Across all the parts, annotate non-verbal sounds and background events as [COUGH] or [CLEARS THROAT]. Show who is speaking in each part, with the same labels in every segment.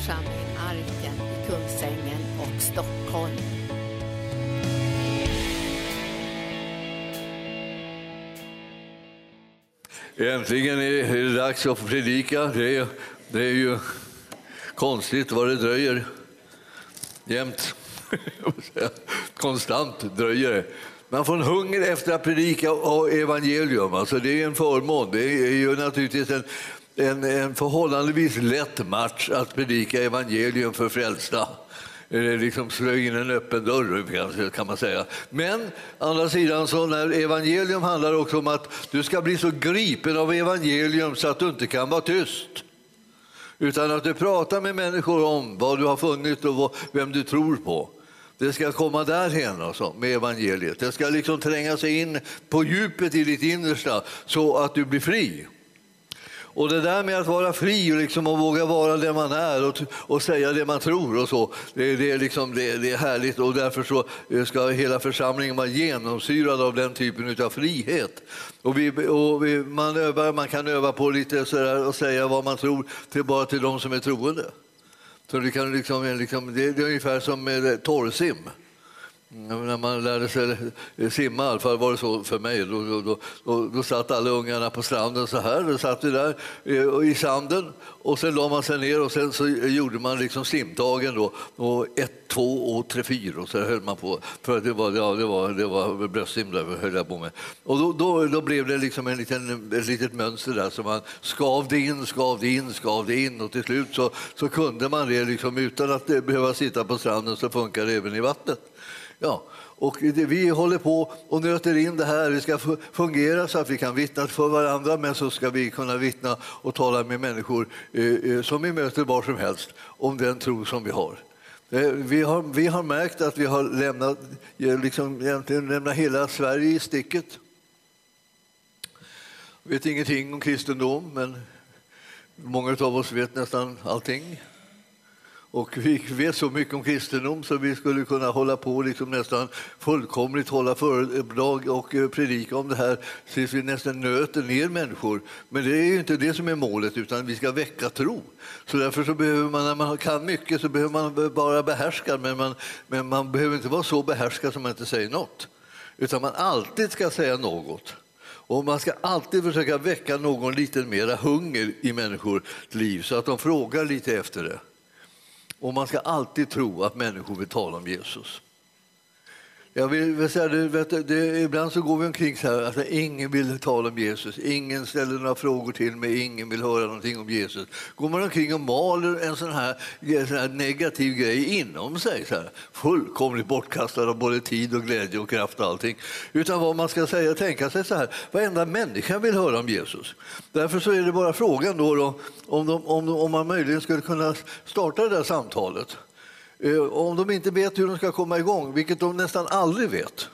Speaker 1: församling Arken i Kungsängen och Stockholm.
Speaker 2: Äntligen är det dags att predika. Det är, det är ju konstigt vad det dröjer. Jämt. [LAUGHS] Konstant dröjer det. Man får en hunger efter att predika evangelium. Alltså det är en förmån. Det är ju naturligtvis en, en, en förhållandevis lätt match att predika evangelium för frälsta eh, liksom slå in en öppen dörr kan man säga. Men andra sidan så när evangelium handlar också om att du ska bli så gripen av evangelium så att du inte kan vara tyst. Utan att du pratar med människor om vad du har funnit och vem du tror på. Det ska komma därhen alltså, med evangeliet. Det ska liksom tränga sig in på djupet i ditt innersta så att du blir fri. Och det där med att vara fri och, liksom, och våga vara det man är och, och säga det man tror och så, det, det, är liksom, det, det, är härligt och därför så eh, ska hela församlingen vara genomsyrad av den typen av frihet. Och, vi, och vi, man, övar, man kan öva på lite sådär och säga vad man tror till, bara till de som är troende. Så det, kan liksom, eh, liksom, det, det, är ungefär som med eh, torrsim. När man lärde sig simma, i alla fall var det så för mig, då, då, då, då satt alla ungarna på stranden så här. Då satt vi där eh, i sanden och sen la man sig ner och sen så gjorde man liksom simtagen då. Och ett, två och tre, fyra och så höll man på. För det var, ja, det var, det var bröstsim där höll jag på med. Och då, då, då blev det liksom en liten, ett litet mönster där som man skavde in, skavde in, skavde in och till slut så, så kunde man det liksom utan att eh, behöva sitta på stranden så funkar det även i vattnet. Ja, och vi håller på och nöter in det här. Det ska fungera så att vi kan vittna för varandra men så ska vi kunna vittna och tala med människor eh, eh som vi möter var som helst om den tro som vi har. Eh, vi har, vi har märkt att vi har lämnat, eh, liksom, lämnat hela Sverige i sticket. Jag vet ingenting om kristendom, men många av oss vet nästan allting. Och vi vet så mycket om kristendom så vi skulle kunna hålla på liksom nästan fullkomligt hålla föredrag och eh, predika om det här tills vi nästan nöter ner människor. Men det är ju inte det som är målet, utan vi ska väcka tro. Så därför så behöver man, när man kan mycket så behöver man vara behärskad, men man, men man behöver inte vara så behärskad som man inte säger något. Utan man alltid ska säga något. Och man ska alltid försöka väcka någon lite mera hunger i människors liv så att de frågar lite efter det. Och man ska alltid tro att människor vill tala om Jesus. Jag vill säga, det, vet, det, ibland så går vi omkring så här alltså, ingen vill tala om Jesus, ingen ställer några frågor till mig, ingen vill höra någonting om Jesus. Går man omkring och maler en sån här, sån här negativ grej inom sig, så här, fullkomligt bortkastad av både tid och glädje och kraft och allting. Utan vad man ska säga, tänka sig så här, varenda människa vill höra om Jesus. Därför så är det bara frågan då, då om, de, om, om man möjligen skulle kunna starta det där samtalet. Eh, om de inte vet hur de ska komma igång, vilket de nästan aldrig vet,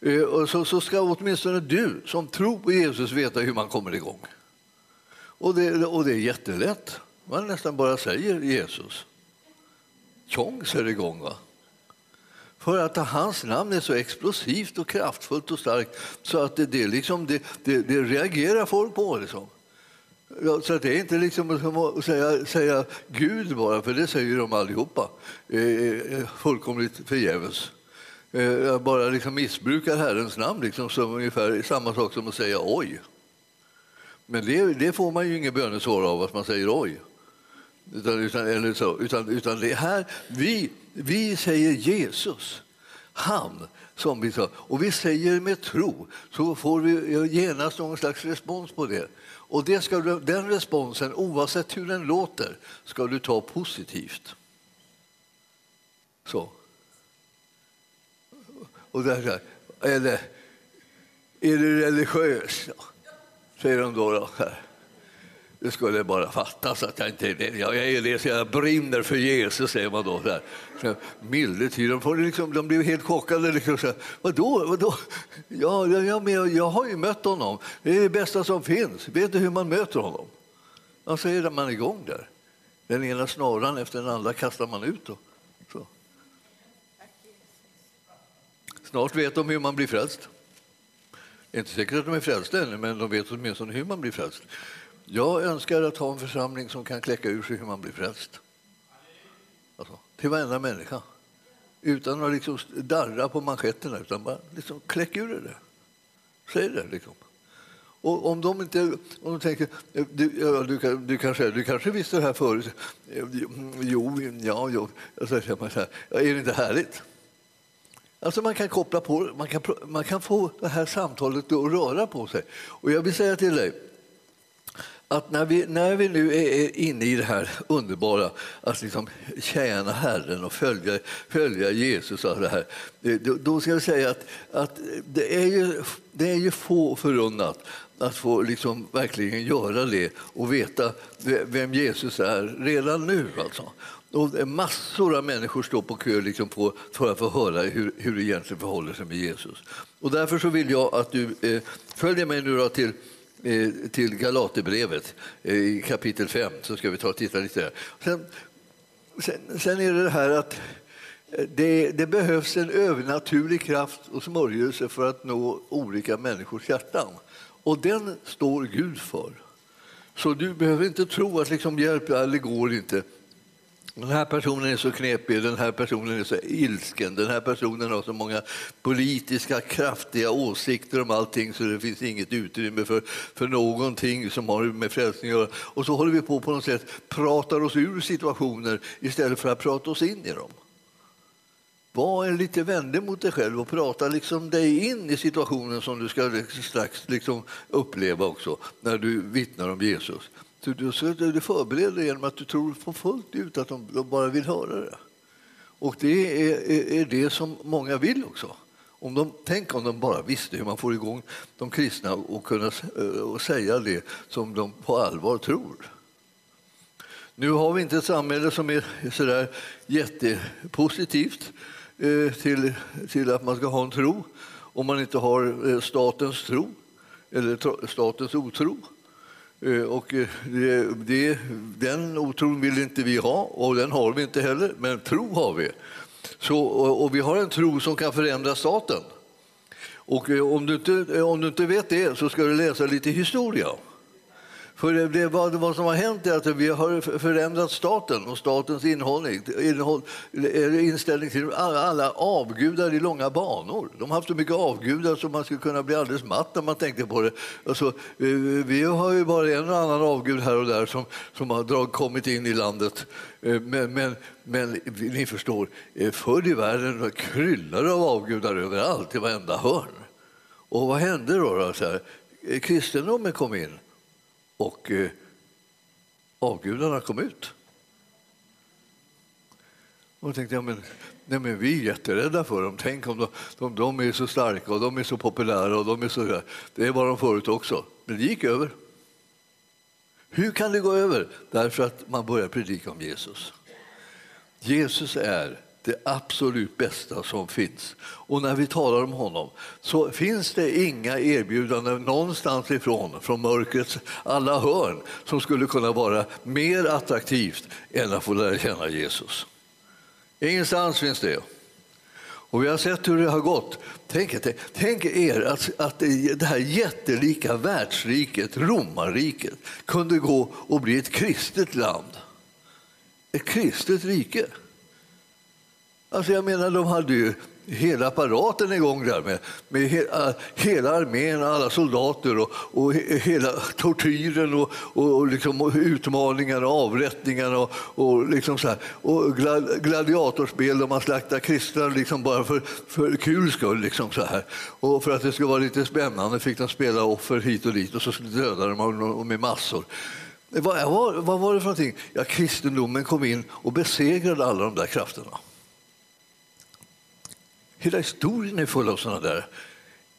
Speaker 2: eh, så, ska åtminstone du som tror på Jesus veta hur man kommer igång. Och det, och det är jättelätt. Man nästan bara säger Jesus. Tjong så är det igång. Va? För att hans namn är så explosivt och kraftfullt och starkt så att det, det, liksom, det, det, det reagerar folk på. Liksom. Ja, så det är inte liksom att säga, säga Gud bara, för det säger de allihopa. Eh, fullkomligt förgäves. Eh, bara liksom missbrukar Herrens namn, liksom, som ungefär samma sak som att säga oj. Men det, det får man ju inget bönesvar av, att man säger oj. Utan, utan, eller så, utan, utan det här, vi, vi säger Jesus, han som vi sa. Och vi säger med tro, så får vi genast någon slags respons på det. Och det ska du, den responsen, oavsett hur den låter, ska du ta positivt. Så. Och där, eller, är du religiös? Ja, säger de då. då här. Det skulle bara fattas att jag inte är det. Jag är det, så jag brinner för Jesus, säger man då. Där. Så, milde. De, liksom, de blir helt chockade. Liksom, så, vadå? vadå? Ja, jag, jag, jag har ju mött honom. Det är det bästa som finns. Vet du hur man möter honom? Ja, så är man igång där. Den ena snaran efter den andra kastar man ut. Då. Så. Snart vet de hur man blir frälst. Det är inte säkert att de är frälsta ännu, men de vet åtminstone hur man blir frälst. Jag önskar att ha en församling som kan kläcka ur sig hur man blir frälst. Alltså, till varenda människa. Utan att liksom darra på manschetterna, utan bara liksom kläck ur det. Säg det. Liksom. Och om de inte om de tänker du, ja, du, du, kanske, du kanske visste det här förut. Jo, ja, jo. Alltså, jag säger så här, är det inte härligt? Alltså man kan koppla på man kan, man kan få det här samtalet att röra på sig. Och jag vill säga till dig att när vi, när vi nu är inne i det här underbara att liksom tjäna Herren och följa, följa Jesus, och det här, då ska jag säga att, att det, är ju, det är ju få förunnat att få liksom verkligen göra det och veta vem Jesus är redan nu. Alltså. Och massor av människor står på kö liksom på, för att få höra hur, hur det egentligen förhåller sig med Jesus. Och därför så vill jag att du eh, följer mig nu till Eh, till Galaterbrevet eh, i kapitel 5, så ska vi ta och titta lite där. Sen, sen, sen är det det här att eh, det, det, behövs en övernaturlig kraft och smörjelse för att nå olika människors hjärtan. Och den står Gud för. Så du behöver inte tro att liksom hjälp, det går inte. Den här personen är så knepig, den här personen är så ilsken, den här personen har så många politiska kraftiga åsikter om allting så det finns inget utrymme för, för någonting som har med frälsning att göra. Och så håller vi på på något sätt pratar oss ur situationer istället för att prata oss in i dem. Var en lite vänlig mot dig själv och prata liksom dig in i situationen som du ska liksom strax liksom uppleva också när du vittnar om Jesus. Du, så du förbereder dig genom att du tror på fullt ut att de, de bara vill höra det. Och det är, är, är, det som många vill också. Om de, tänk om de bara visste hur man får igång de kristna och kunna eh, och säga det som de på allvar tror. Nu har vi inte ett samhälle som är så där jättepositivt eh, till, till att man ska ha en tro om man inte har eh, statens tro eller statens otro. Eh, och eh, det, det, den otron vill inte vi ha, och den har vi inte heller, men tro har vi. Så, och, och vi har en tro som kan förändra staten. Och eh, om du, inte, om du inte vet det så ska du läsa lite historia. För det, vad, vad som har hänt är att vi har förändrat staten och statens innehållning, innehåll, inställning till alla, alla avgudar i långa banor. De har haft så mycket avgudar så man skulle kunna bli alldeles matt när man tänkte på det. Alltså, eh, vi har ju bara en och annan avgud här och där som, som har drag, kommit in i landet. Eh, men, men, men ni förstår, eh, förr i världen kryllade det av avgudar överallt, i varenda hörn. Och vad hände då? då så här? Kristendomen kom in och eh, avgudarna kom ut. Och då tänkte jag, men, nej, men vi är jätterädda för dem. Tänk om de, de, de är så starka och de är så populära. och de är så där. Det var de förut också. Men det gick över. Hur kan det gå över? Därför att man börjar predika om Jesus. Jesus är det absolut bästa som finns. Och när vi talar om honom så finns det inga erbjudanden någonstans ifrån, från mörkrets alla hörn, som skulle kunna vara mer attraktivt än att få lära känna Jesus. Ingenstans finns det. Och vi har sett hur det har gått. Tänk, tänk er att, att det här jättelika världsriket, romarriket, kunde gå och bli ett kristet land. Ett kristet rike. Alltså jag menar, de hade ju hela apparaten igång där med, med hela, ah, hela armén, alla soldater och, och hela tortyren och, och, liksom, och utmaningarna och avrättningarna och, och, liksom så här, och gladiatorspel där man slaktar kristna liksom bara för, för kul skull. Liksom så här. Och för att det skulle vara lite spännande fick de spela offer hit och dit och så dödade de med massor. Vad, vad, vad var det för någonting? Ja, kristendomen kom in och besegrade alla de där krafterna. Hela historien är full av sådana där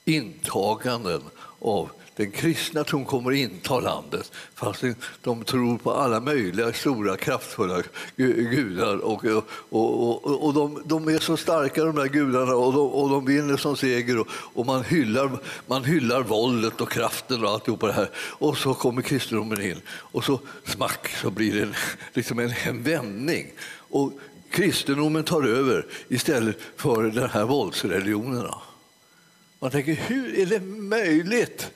Speaker 2: intaganden av den kristna tron kommer att inta landet fast de tror på alla möjliga stora kraftfulla gudar. Och, och, och, och de, de, är så starka de där gudarna och de, och de vinner som seger och, och, man, hyllar, man hyllar våldet och kraften och alltihopa det här. Och så kommer kristendomen in och så smack så blir det en, liksom en, en vändning. Och kristendomen tar över istället för de här våldsreligionerna. Man tänker, hur är det möjligt?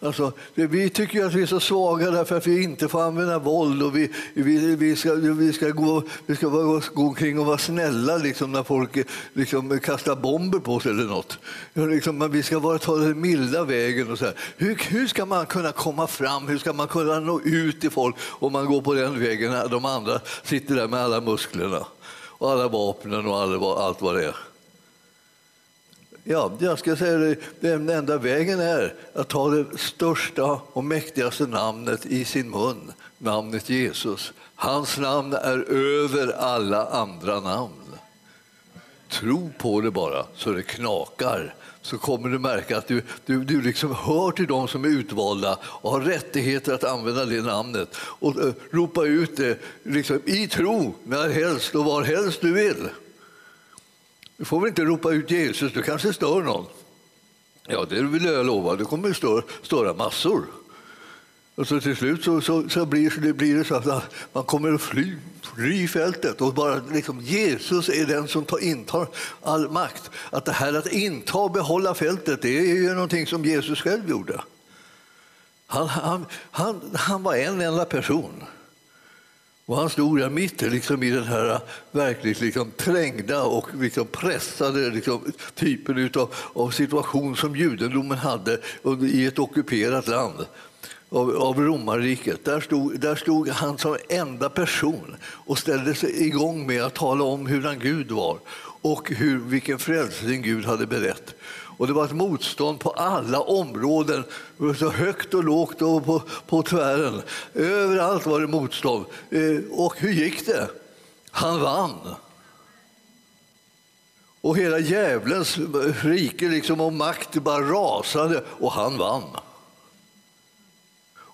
Speaker 2: Alltså, vi tycker att vi är så svaga därför att vi inte får använda våld och vi, vi, vi, ska, vi, ska, gå, vi ska gå, gå omkring och vara snälla liksom, när folk liksom, kastar bomber på oss eller något. Liksom, vi ska bara ta den milda vägen. Och så här. Hur, hur ska man kunna komma fram? Hur ska man kunna nå ut till folk om man går på den vägen när de andra sitter där med alla musklerna och alla vapnen och allt vad det är? Ja, jag ska säga det, den enda vägen är att ta det största och mäktigaste namnet i sin mun, namnet Jesus. Hans namn är över alla andra namn. Tro på det bara, så det knakar så kommer du märka att du, du, du liksom hör till de som är utvalda och har rättigheter att använda det namnet och uh, ropa ut det liksom, i tro, när helst och var helst du vill. Du får väl inte ropa ut Jesus, du kanske stör någon. Ja, det vill jag lova, det kommer att störa, störa massor. Och så till slut så, så, så blir, det, blir det så att man kommer att fly, fly fältet och bara liksom, Jesus är den som tar, intar all makt. Att det här att inta och behålla fältet, det är ju någonting som Jesus själv gjorde. Han, han, han, han var en enda person. Och han stod där mitt liksom i den här verkligt liksom trängda och liksom pressade liksom typen utav, av situation som judendomen hade i ett ockuperat land av, av romarriket. Där stod, där stod han som enda person och ställde sig igång med att tala om hur han Gud var och hur, vilken frälsning Gud hade berett. Och det var ett motstånd på alla områden, så högt och lågt och på, på tvären. Överallt var det motstånd. Eh, och hur gick det? Han vann. Och hela djävulens rike liksom och makt bara rasade och han vann.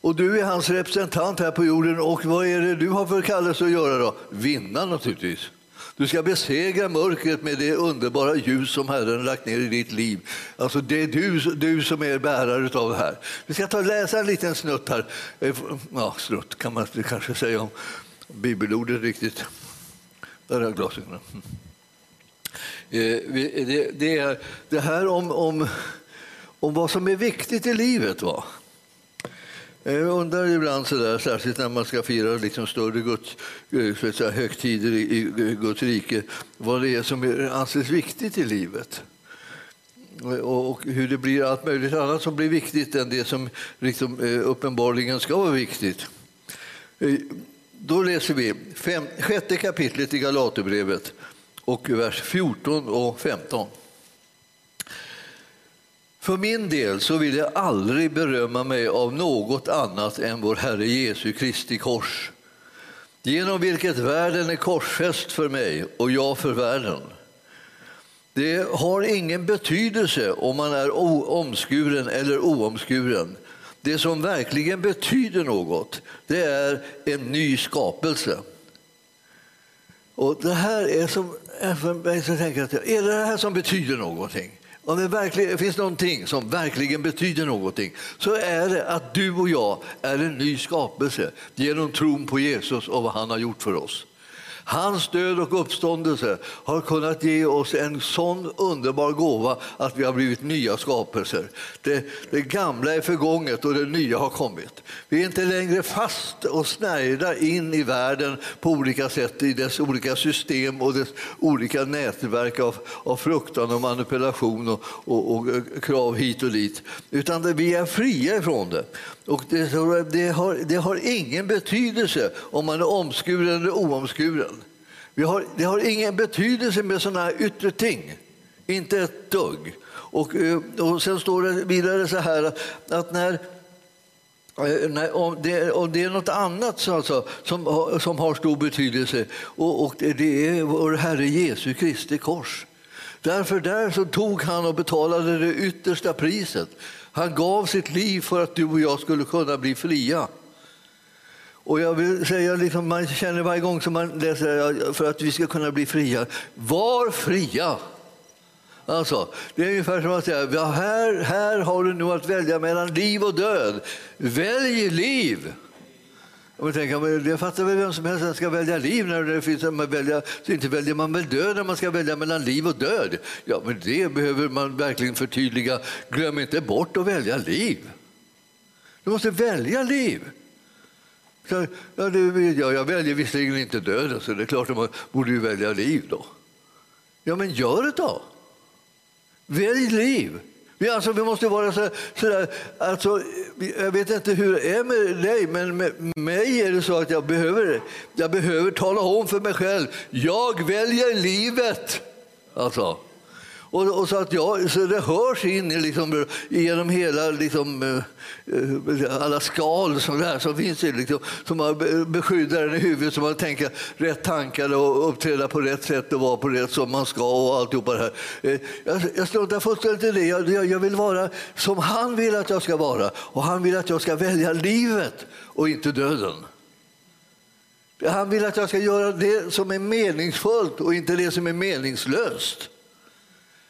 Speaker 2: Och du är hans representant här på jorden och vad är det du har för kallelse att göra då? Vinna naturligtvis. Du ska besegra mörkret med det underbara ljus som Herren lagt ner i ditt liv. Alltså det är du, du som är bärare av det här. Vi ska ta och läsa en liten snutt här. Eh, ja, snutt kan man kanske säga om bibelordet riktigt. Där har jag glasögonen. Mm. Eh, det, det här om, om, om vad som är viktigt i livet. Va? Eh, jag undrar ibland, så där, särskilt när man ska fira liksom större Guds, eh, säga, högtider i Guds rike, vad det är som anses viktigt i livet. Eh, och hur det blir allt möjligt annat som blir viktigt än det som liksom, uppenbarligen ska vara viktigt. Då läser vi fem, sjätte kapitlet i Galaterbrevet och vers 14 och 15. För min del så vill jag aldrig berömma mig av något annat än vår Herre Jesu Kristi kors genom vilket världen är korsfäst för mig och jag för världen. Det har ingen betydelse om man är omskuren eller oomskuren. Det som verkligen betyder något, det är en ny skapelse. Och det här är som, jag tänker att, är det det här som betyder någonting? Om det verkligen finns någonting som verkligen betyder någonting så är det att du och jag är en ny skapelse genom tron på Jesus och vad han har gjort för oss. Hans död och uppståndelse har kunnat ge oss en sån underbar gåva att vi har blivit nya skapelser. Det, det gamla är förgånget och det nya har kommit. Vi är inte längre fast och snärjda in i världen på olika sätt i dess olika system och dess olika nätverk av, av fruktan och manipulation och, och, och eh, krav hit och dit. Utan vi är fria ifrån det. Och det, det, har, det har ingen betydelse om man är omskuren eller oomskuren. Vi har, det har ingen betydelse med sådana här yttre ting. Inte ett dugg. Och, eh, och sen står det vidare så här att när eh, Nej, om, det, om det är något annat alltså, som, som har stor betydelse och, och det är vår Herre Jesu Kristi kors. Därför där så tog han och betalade det yttersta priset. Han gav sitt liv för att du och jag skulle kunna bli fria. Och jag vill säga, liksom, man känner varje gång som man läser för att vi ska kunna bli fria, var fria! Alltså, det är ungefär som att säga, ja, här, här har du nu att välja mellan liv och död. Välj liv! Och tänker, jag fattar väl vem som helst ska välja liv. när det finns man välja, så Inte väljer man väl död när man ska välja mellan liv och död? Ja, men det behöver man verkligen förtydliga. Glöm inte bort att välja liv. Du måste välja liv. Så, ja, det, vill jag väljer visserligen inte döden, så det är klart att man borde ju välja liv då. Ja, men gör det då. Välj liv. Vi, alltså, vi måste vara så, där. alltså, jag vet inte hur det är med dig, men med mig är det så att jag behöver, jag behöver tala om för mig själv, jag väljer livet. Alltså. Och, och, så att jag, så det hörs in liksom, genom hela, liksom, eh, alla skal som, där, som finns liksom, som beskyddar en i huvudet så man tänker rätt tankar och uppträda på rätt sätt och vara på rätt som man ska och alltihopa det här. Eh, jag, jag struntar fullständigt i det. Jag, jag vill vara som han vill att jag ska vara och han vill att jag ska välja livet och inte döden. Han vill att jag ska göra det som är meningsfullt och inte det som är meningslöst.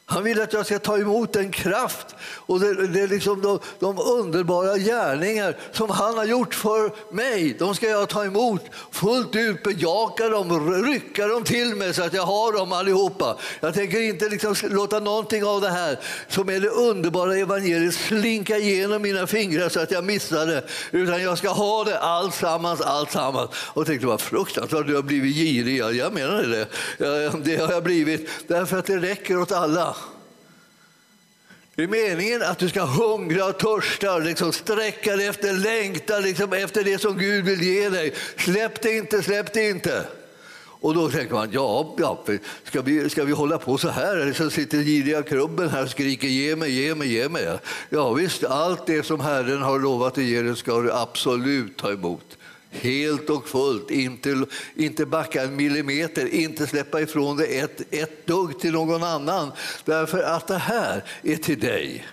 Speaker 2: Han vill att jag ska ta emot den kraft och det, det är liksom de, de, underbara gärningar som han har gjort för mig. De ska jag ta emot fullt ut, bejaka dem, rycka dem till mig så att jag har dem allihopa. Jag tänker inte liksom låta någonting av det här som är det underbara evangeliet slinka igenom mina fingrar så att jag missar det. Utan jag ska ha det alltsammans, alltsammans. Och tänkte vad fruktansvärt du har blivit girig. Jag menar det. Det har jag blivit därför att det räcker åt alla. Det är meningen att du ska hungra och törsta, liksom sträcka dig efter, längta liksom efter det som Gud vill ge dig. Släpp det inte, släpp det inte. Och då tänker man, ja, ja ska, vi, ska vi hålla på så här? Eller så sitter giriga krubben här och skriker ge mig, ge mig, ge mig. Ja, visst, allt det som Herren har lovat att ge dig ska du absolut ta emot helt och fullt, inte, inte backa en millimeter, inte släppa ifrån dig ett, ett dugg till någon annan. Därför att det här är till dig.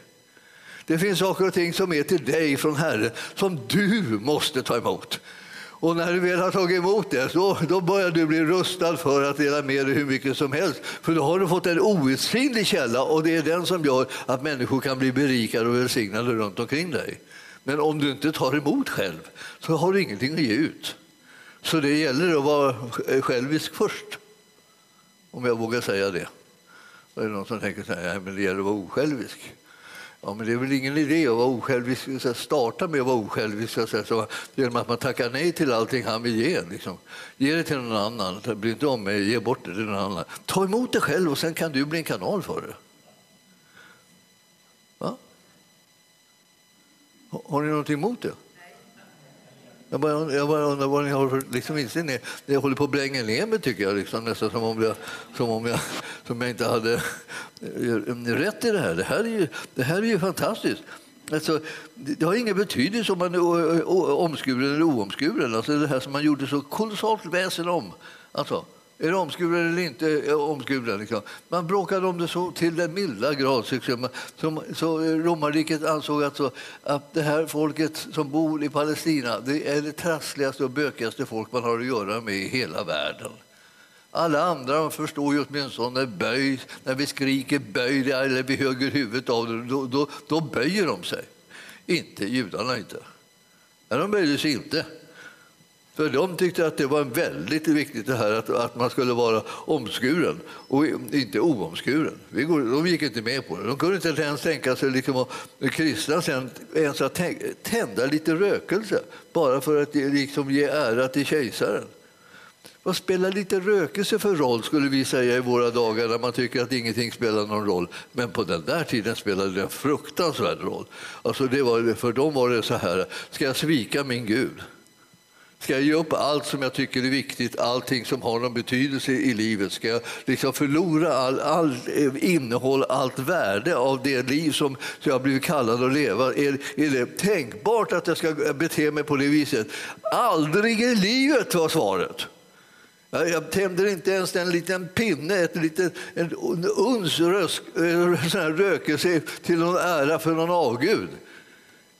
Speaker 2: Det finns saker och ting som är till dig från Herren som du måste ta emot. Och när du väl har tagit emot det, så, då börjar du bli rustad för att dela med dig hur mycket som helst. För då har du fått en outsinlig källa och det är den som gör att människor kan bli berikade och välsignade runt omkring dig. Men om du inte tar emot själv så har du ingenting att ge ut. Så det gäller att vara självisk först, om jag vågar säga det. Då är det någon som tänker så här, men det gäller att vara osjälvisk. Ja, men det är väl ingen idé att vara osjälvisk, starta med att vara osjälvisk så genom att man tackar nej till allting han vill ge. Liksom. Ge det till någon annan, bry inte om mig, ge bort det till någon annan. Ta emot det själv och sen kan du bli en kanal för det. Har ni någonting emot det? Jag bara, jag bara undrar vad ni har för liksom inställning. Ni håller på att bränga ner mig, tycker jag. Liksom, nästan som om jag, som om jag, som jag inte hade eh, rätt i det här. Det här är ju, det här är ju fantastiskt. Alltså, det har ingen betydelse om man är omskuren eller oomskuren. Alltså, det här som man gjorde så kolossalt väsen om. Alltså, är det omskuren eller inte omskuren? Liksom. Man bråkade om det så till den milda grad. Så, så romarriket ansåg att, så, att det här folket som bor i Palestina det är det trassligaste och bökigaste folk man har att göra med i hela världen. Alla andra förstår ju åtminstone böj, när vi skriker böj eller vi höger huvudet av det, då, då, då böjer de sig. Inte judarna inte. Men de böjde sig inte. För de tyckte att det var väldigt viktigt det här att, att man skulle vara omskuren och inte oomskuren. de gick inte med på det. De kunde inte ens tänka sig liksom att kristna sen ens att tända lite rökelse bara för att liksom ge ära till kejsaren. Vad spelar lite rökelse för roll, skulle vi säga i våra dagar, när man tycker att ingenting spelar någon roll. Men på den där tiden spelade det en fruktansvärd roll. Alltså det var, för dem var det så här, ska jag svika min Gud? Ska jag ge upp allt som jag tycker är viktigt, allting som har någon betydelse i livet? Ska jag liksom förlora allt all eh, innehåll, allt värde av det liv som jag har blivit kallad att leva? Är, är det tänkbart att jag ska eh, bete mig på det viset? Aldrig i livet var svaret. Jag tänder inte ens en liten pinne, ett litet, en uns rösk, eh, rökelse till någon ära för någon avgud.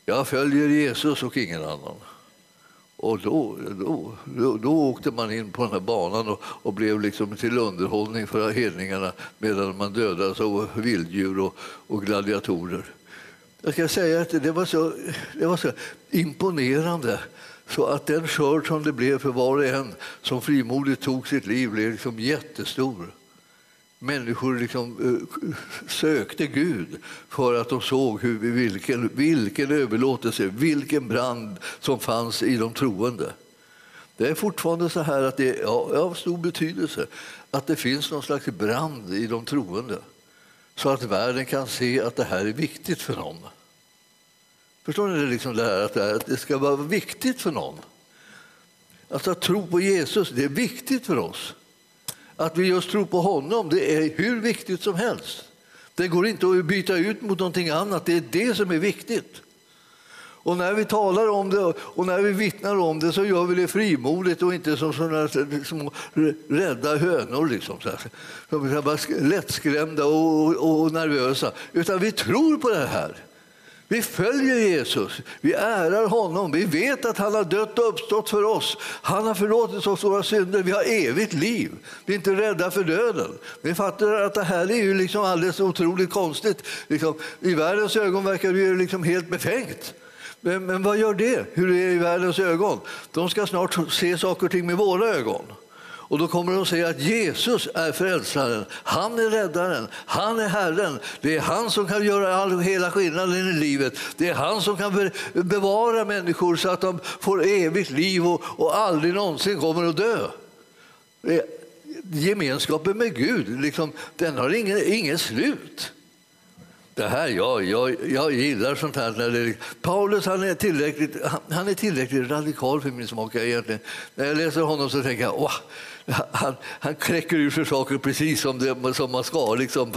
Speaker 2: Jag följer Jesus och ingen annan. Och då, då, då, då, åkte man in på den här banan och, och blev liksom till underhållning för hedningarna medan man dödades av vilddjur och, och gladiatorer. Jag ska säga att det var så, det var så imponerande så att den skörd som det blev för var och en som frimodigt tog sitt liv blev liksom jättestor. Människor liksom, eh, sökte Gud för att de såg hur, vilken, vilken överlåtelse, vilken brand som fanns i de troende. Det är fortfarande så här att det är av stor betydelse att det finns någon slags brand i de troende så att världen kan se att det här är viktigt för dem. Förstår ni det, liksom det här att det ska vara viktigt för någon? Alltså att tro på Jesus, det är viktigt för oss. Att vi just tror på honom, det är hur viktigt som helst. Det går inte att byta ut mot någonting annat, det är det som är viktigt. Och när vi talar om det och när vi vittnar om det så gör vi det frimodigt och inte som sådana små rädda hönor. Liksom, så här. Lättskrämda och, och nervösa. Utan vi tror på det här. Vi följer Jesus, vi ärar honom, vi vet att han har dött och uppstått för oss. Han har förlåtit oss våra synder, vi har evigt liv. Vi är inte rädda för döden. Vi fattar att det här är ju liksom alldeles otroligt konstigt. Liksom, I världens ögon verkar det ju liksom helt befängt. Men, men vad gör det? Hur det är i världens ögon? De ska snart se saker och ting med våra ögon. Och då kommer de att säga att Jesus är frälsaren, han är räddaren, han är Herren. Det är han som kan göra all, hela skillnaden i livet. Det är han som kan bevara människor så att de får evigt liv och, och aldrig någonsin kommer att dö. Gemenskapen med Gud, liksom, den har ingen, ingen slut. Det här, jag, jag, jag gillar sånt här. När det, Paulus han är, tillräckligt, han är tillräckligt radikal för min smak. Egentligen. När jag läser honom så tänker jag åh, han, han kräcker ur sig saker precis som, det, som man ska. Liksom.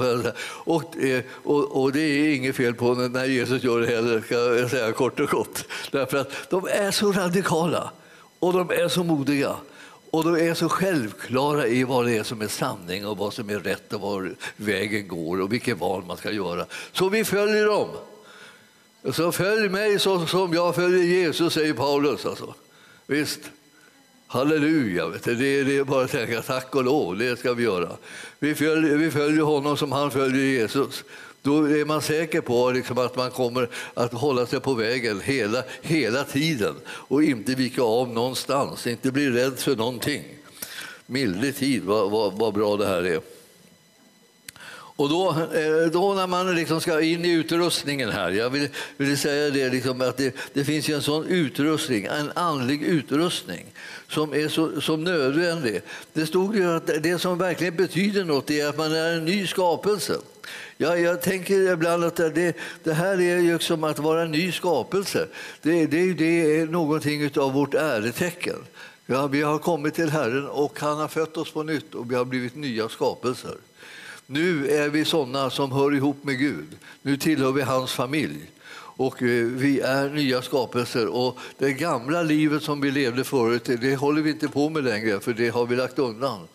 Speaker 2: Och, eh, och, och, det är inget fel på när Jesus gör det heller, ska jag säga kort och gott. Därför att de är så radikala och de är så modiga. Och de är så självklara i vad det är som är sanning och vad som är rätt och var vägen går och vilket val man ska göra. Så vi följer dem. Så följ mig så som jag följer Jesus, säger Paulus. Alltså. Visst. Halleluja, vet du. Det, är, det är bara att tänka tack och lov, det ska vi göra. Vi följer, vi följer honom som han följer Jesus. Då är man säker på liksom att man kommer att hålla sig på vägen hela, hela tiden och inte vika av någonstans, inte bli rädd för någonting. Milde tid, vad, vad, vad bra det här är. Och då, eh, då när man liksom ska in i utrustningen här, jag vill, vill säga det, liksom att det, det, finns en sån utrustning, en andlig utrustning som är så, som nödvändig. Det stod ju att det som verkligen betyder något är att man är en ny skapelse. Ja, jag tänker ibland att det, det här är ju som att vara en ny skapelse. Det, det, det är någonting av vårt äretecken. Ja, vi har kommit till Herren och han har fött oss på nytt och vi har blivit nya skapelser. Nu är vi sådana som hör ihop med Gud. Nu tillhör vi hans familj. Och eh, vi är nya skapelser. Och det gamla livet som vi levde förut, det håller vi inte på med längre, för det har vi lagt undan.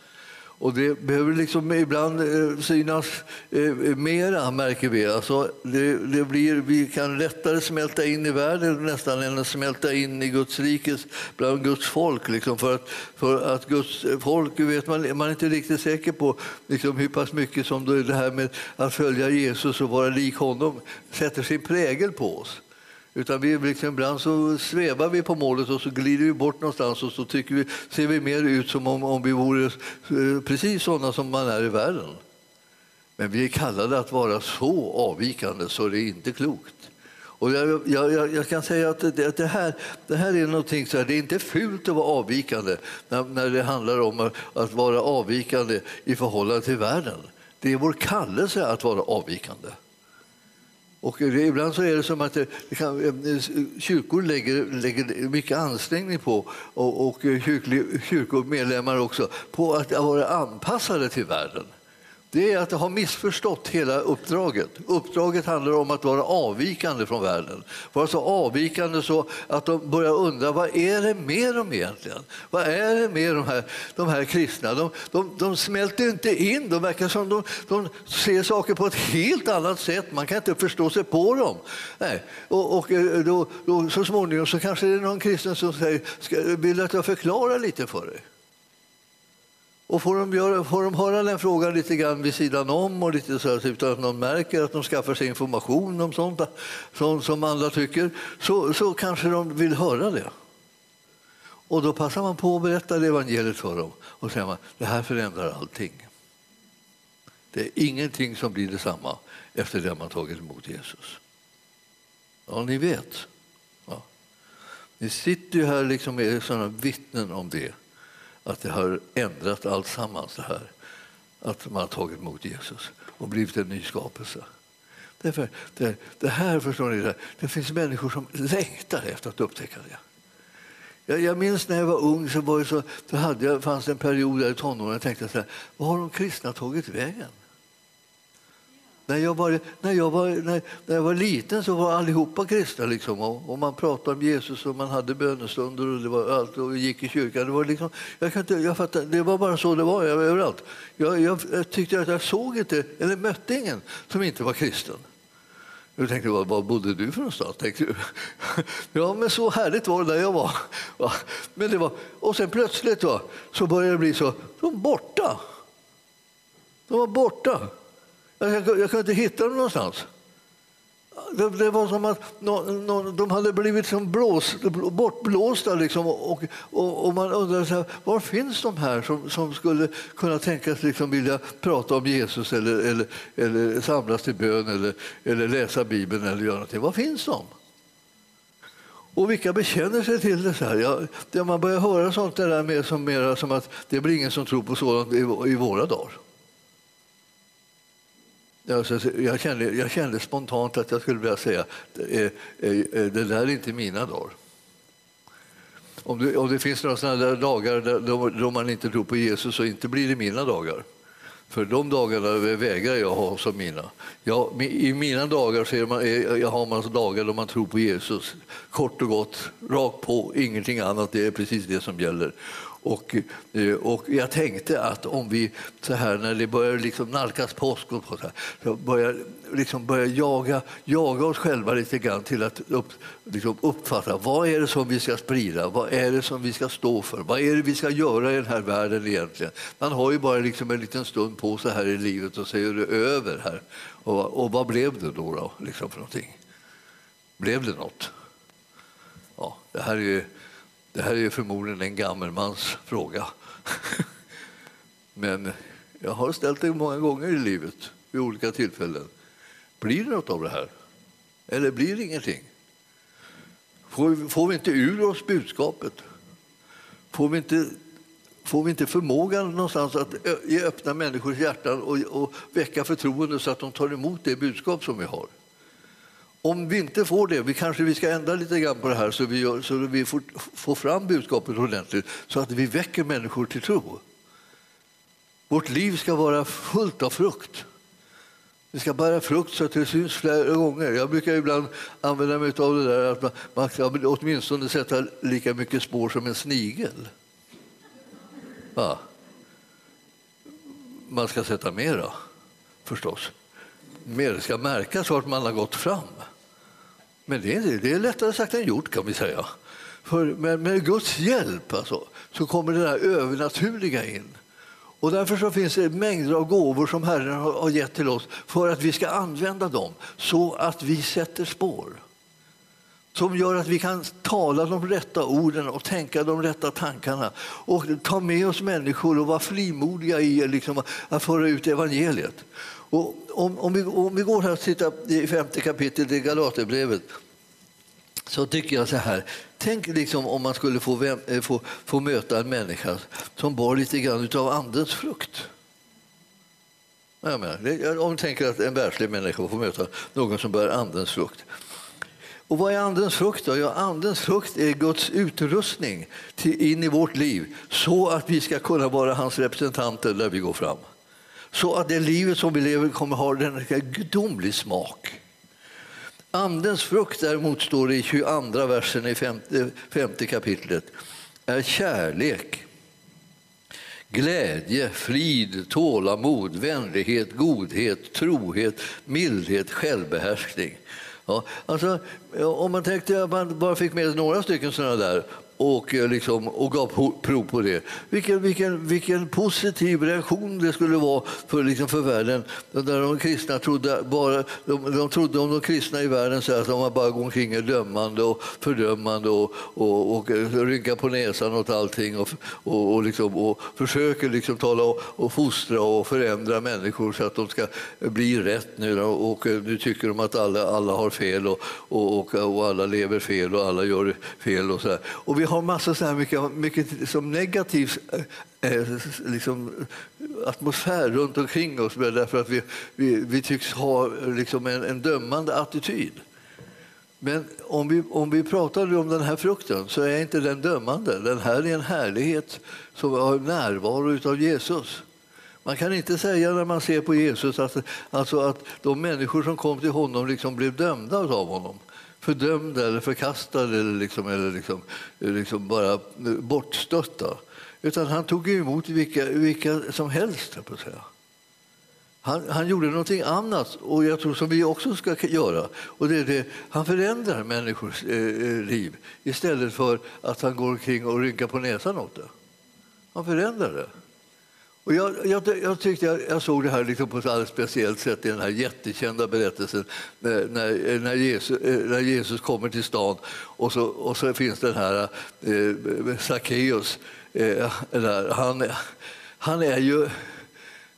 Speaker 2: Och det behöver liksom ibland eh, synas eh, mera, märker vi. Alltså det, det, blir, vi kan lättare smälta in i världen nästan än att smälta in i Guds rikes, bland Guds folk. Liksom för, att, för att Guds folk, vet man, man är inte riktigt säker på liksom hur pass mycket som det här med att följa Jesus och vara lik honom sätter sin prägel på oss. Utan vi liksom, ibland så svävar vi på målet och så glider vi bort någonstans och så tycker vi, ser vi mer ut som om, om vi vore eh, precis sådana som man är i världen. Men vi är kallade att vara så avvikande så det är inte klokt. Och jag, jag, jag kan säga att det, det, här, det här är någonting så här, det är inte fult att vara avvikande när, när det handlar om att, att vara avvikande i förhållande till världen. Det är vår kallelse att vara avvikande. Och ibland så är det som att det kan, eh, kyrkor lägger, lägger mycket ansträngning på, och, och kyrklig, kyrkomedlemmar också, på att vara anpassade till världen det är att ha missförstått hela uppdraget. Uppdraget handlar om att vara avvikande från världen. Vara så avvikande så att de börjar undra vad är det med dem egentligen? Vad är det med de här, de här kristna? De, de, de smälter inte in, de verkar som de, de ser saker på ett helt annat sätt. Man kan inte förstå sig på dem. Nej. Och, och eh, då, då, så småningom så kanske det är någon kristen som säger, vill att jag förklarar lite för dig? Och får de, göra, får de höra den frågan lite grann vid sidan om och lite så här, utan att någon märker att de skaffar sig information om sånt som, som andra tycker, så, så kanske de vill höra det. Och då passar man på att berätta evangeliet för dem och säger man, det här förändrar allting. Det är ingenting som blir detsamma efter det man tagit emot Jesus. Ja, ni vet. Ja. Ni sitter ju här liksom med sådana vittnen om det, att det har ändrat allt sammans det här. Att man har tagit emot Jesus och blivit en ny skapelse. Därför, det, det här förstår ni, det finns människor som längtar efter att upptäcka det. Jag, jag minns när jag var ung så, var det så, då hade jag, fanns det en period där i tonåren jag tänkte så här, vad har de kristna tagit vägen? När jag, var, när, jag var, när, när jag var liten så var allihopa kristna. Liksom, och, och man pratade om Jesus och man hade bönestunder och, det var allt, och vi gick i kyrkan. Det var, liksom, jag kan inte, jag fattar, det var bara så det var överallt. Jag, jag, jag tyckte att jag såg inte, eller mötte ingen som inte var kristen. Jag tänkte, var, var bodde du för någonstans? Tänkte du. [LAUGHS] Ja, men så härligt var det där jag var. [LAUGHS] Men det var och sen plötsligt va, så började det bli så, de var borta. De var borta. Jag, jag, jag kunde inte hitta dem någonstans. Det, det, var som att no, no, de hade blivit som blås, bortblåsta. Liksom, och, och, och, man undrade så här, var finns de här som, som skulle kunna tänkas liksom vilja prata om Jesus eller, eller, eller samlas till bön eller, eller läsa Bibeln eller göra någonting. Var finns de? Och vilka bekänner sig till det? Så här? Ja, man börjar höra sånt där med som, mera som att det blir ingen som tror på sådant i, i våra dagar. Alltså, jag, kände, jag kände spontant att jag skulle vilja säga det, det där är inte mina dagar. Om det, om det finns några sådana där dagar då, då man inte tror på Jesus så inte blir det mina dagar. För de dagarna vägrar jag ha som mina. Jag, I mina dagar så man, jag har man dagar då man tror på Jesus. Kort och gott, rakt på, ingenting annat. Det är precis det som gäller. Och, eh, och jag tänkte att om vi så här när det börjar liksom nalkas påsk och så, här, så börjar, liksom börjar jaga, jaga oss själva lite grann till att upp, liksom uppfatta vad är det som vi ska sprida, vad är det som vi ska stå för, vad är det vi ska göra i den här världen egentligen. Man har ju bara liksom en liten stund på sig här i livet och så är det över här. Och, och vad blev det då, då liksom för någonting? Blev det något? Ja, det här är ju det här är förmodligen en gammelmans fråga. [LAUGHS] Men jag har ställt det många gånger i livet vid olika tillfällen. Blir det något av det här? Eller blir det ingenting? Får vi, får vi inte ur oss budskapet? Får vi inte, får vi inte förmågan någonstans att öppna människors hjärtan och, och väcka förtroende så att de tar emot det budskap som vi har? Om vi inte får det, vi kanske vi ska ändra lite grann på det här så vi, gör, så vi får, får fram budskapet ordentligt så att vi väcker människor till tro. Vårt liv ska vara fullt av frukt. Vi ska bära frukt så att det syns flera gånger. Jag brukar ibland använda mig av det där att man, man ska åtminstone sätta lika mycket spår som en snigel. Ja. Man ska sätta mera, förstås. Mer ska märkas vart man har gått fram. Men det är, det är lättare sagt än gjort kan vi säga. För med, med Guds hjälp alltså, så kommer det där övernaturliga in. Och därför så finns det mängder av gåvor som Herren har gett till oss för att vi ska använda dem så att vi sätter spår. Som gör att vi kan tala de rätta orden och tänka de rätta tankarna och ta med oss människor och vara frimodiga i liksom, att föra ut evangeliet. Och om, om, vi, om vi går här och tittar i femte kapitlet i Galaterbrevet så tycker jag så här. Tänk liksom om man skulle få, eh, få, få möta en människa som bar lite grann av andens frukt. Jag menar, om du tänker att en världslig människa får möta någon som bär andens frukt. Och vad är andens frukt? Då? Ja, andens frukt är Guds utrustning till, in i vårt liv så att vi ska kunna vara hans representanter där vi går fram. Så att det livet som vi lever kommer ha en gudomlig smak. Andens frukt däremot står det i 22 versen i femte, femte kapitlet är kärlek, glädje, frid, tålamod, vänlighet, godhet, trohet, mildhet, självbehärskning. Ja, alltså, om man tänkte att man bara fick med några stycken sådana där och, eh, liksom, och gav prov på det. Vilken, vilken, vilken positiv reaktion det skulle vara för, liksom, för världen. Där de kristna trodde, bara, de, de trodde om de kristna i världen så att de bara går omkring är dömande och fördömande och, och, och, eh, och rynkar på näsan åt allting och, och, och, liksom, och försöker liksom tala och, och fostra och förändra människor så att de ska bli rätt nu. Och eh, nu tycker de att alla, alla har fel och, och, och, alla lever fel och alla gör fel. Och så här. Och vi har massor så här mycket, mycket som negativ eh, eh, liksom, atmosfär runt omkring oss därför att vi, vi, vi tycks ha liksom en, en dömande attityd. Men om vi, om vi pratar om den här frukten så är inte den dömande. Den här är en härlighet som har närvaro av Jesus. Man kan inte säga när man ser på Jesus att, alltså att de människor som kom till honom liksom blev dömda av honom. Fördömda eller förkastade eller, liksom, eller liksom, liksom bara bortstötta. Utan han tog emot vilka, vilka som helst, på säga. Han, han, gjorde någonting annat, och jag tror som vi också ska göra. Och det är det, han förändrar människors eh, eh liv istället för att han går omkring och rynkar på näsan åt det. Han förändrar det. Och jag, jag, jag tyckte jag, jag, såg det här liksom på ett alldeles speciellt sätt i den här jättekända berättelsen när, när, när, Jesus, eh, när Jesus kommer till stan och så, och så finns den här eh, Sackeus. Eh, han, han är ju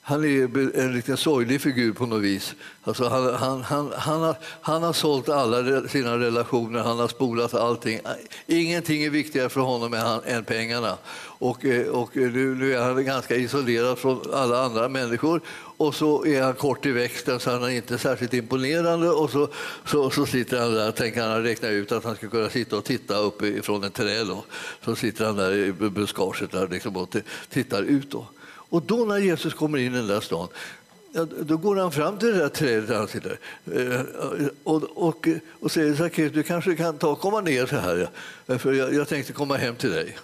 Speaker 2: han är en riktigt sorglig figur på något vis. Alltså han, han, han, han, har, han har sålt alla sina relationer, han har spolat allting. Ingenting är viktigare för honom än pengarna. Och, eh, och eh, nu, nu, är han ganska isolerad från alla andra människor och så är han kort i växten så han är inte särskilt imponerande och så, så, så sitter han där, och tänker han räkna ut att han ska kunna sitta och titta upp från en träd. Så sitter han där i buskaget där liksom och tittar ut. Då. Och då när Jesus kommer in i den där stan då går han fram till det där trädet där han sitter eh, och, och, och säger Sackeus, du kanske kan ta, komma ner så här, för jag, jag tänkte komma hem till dig.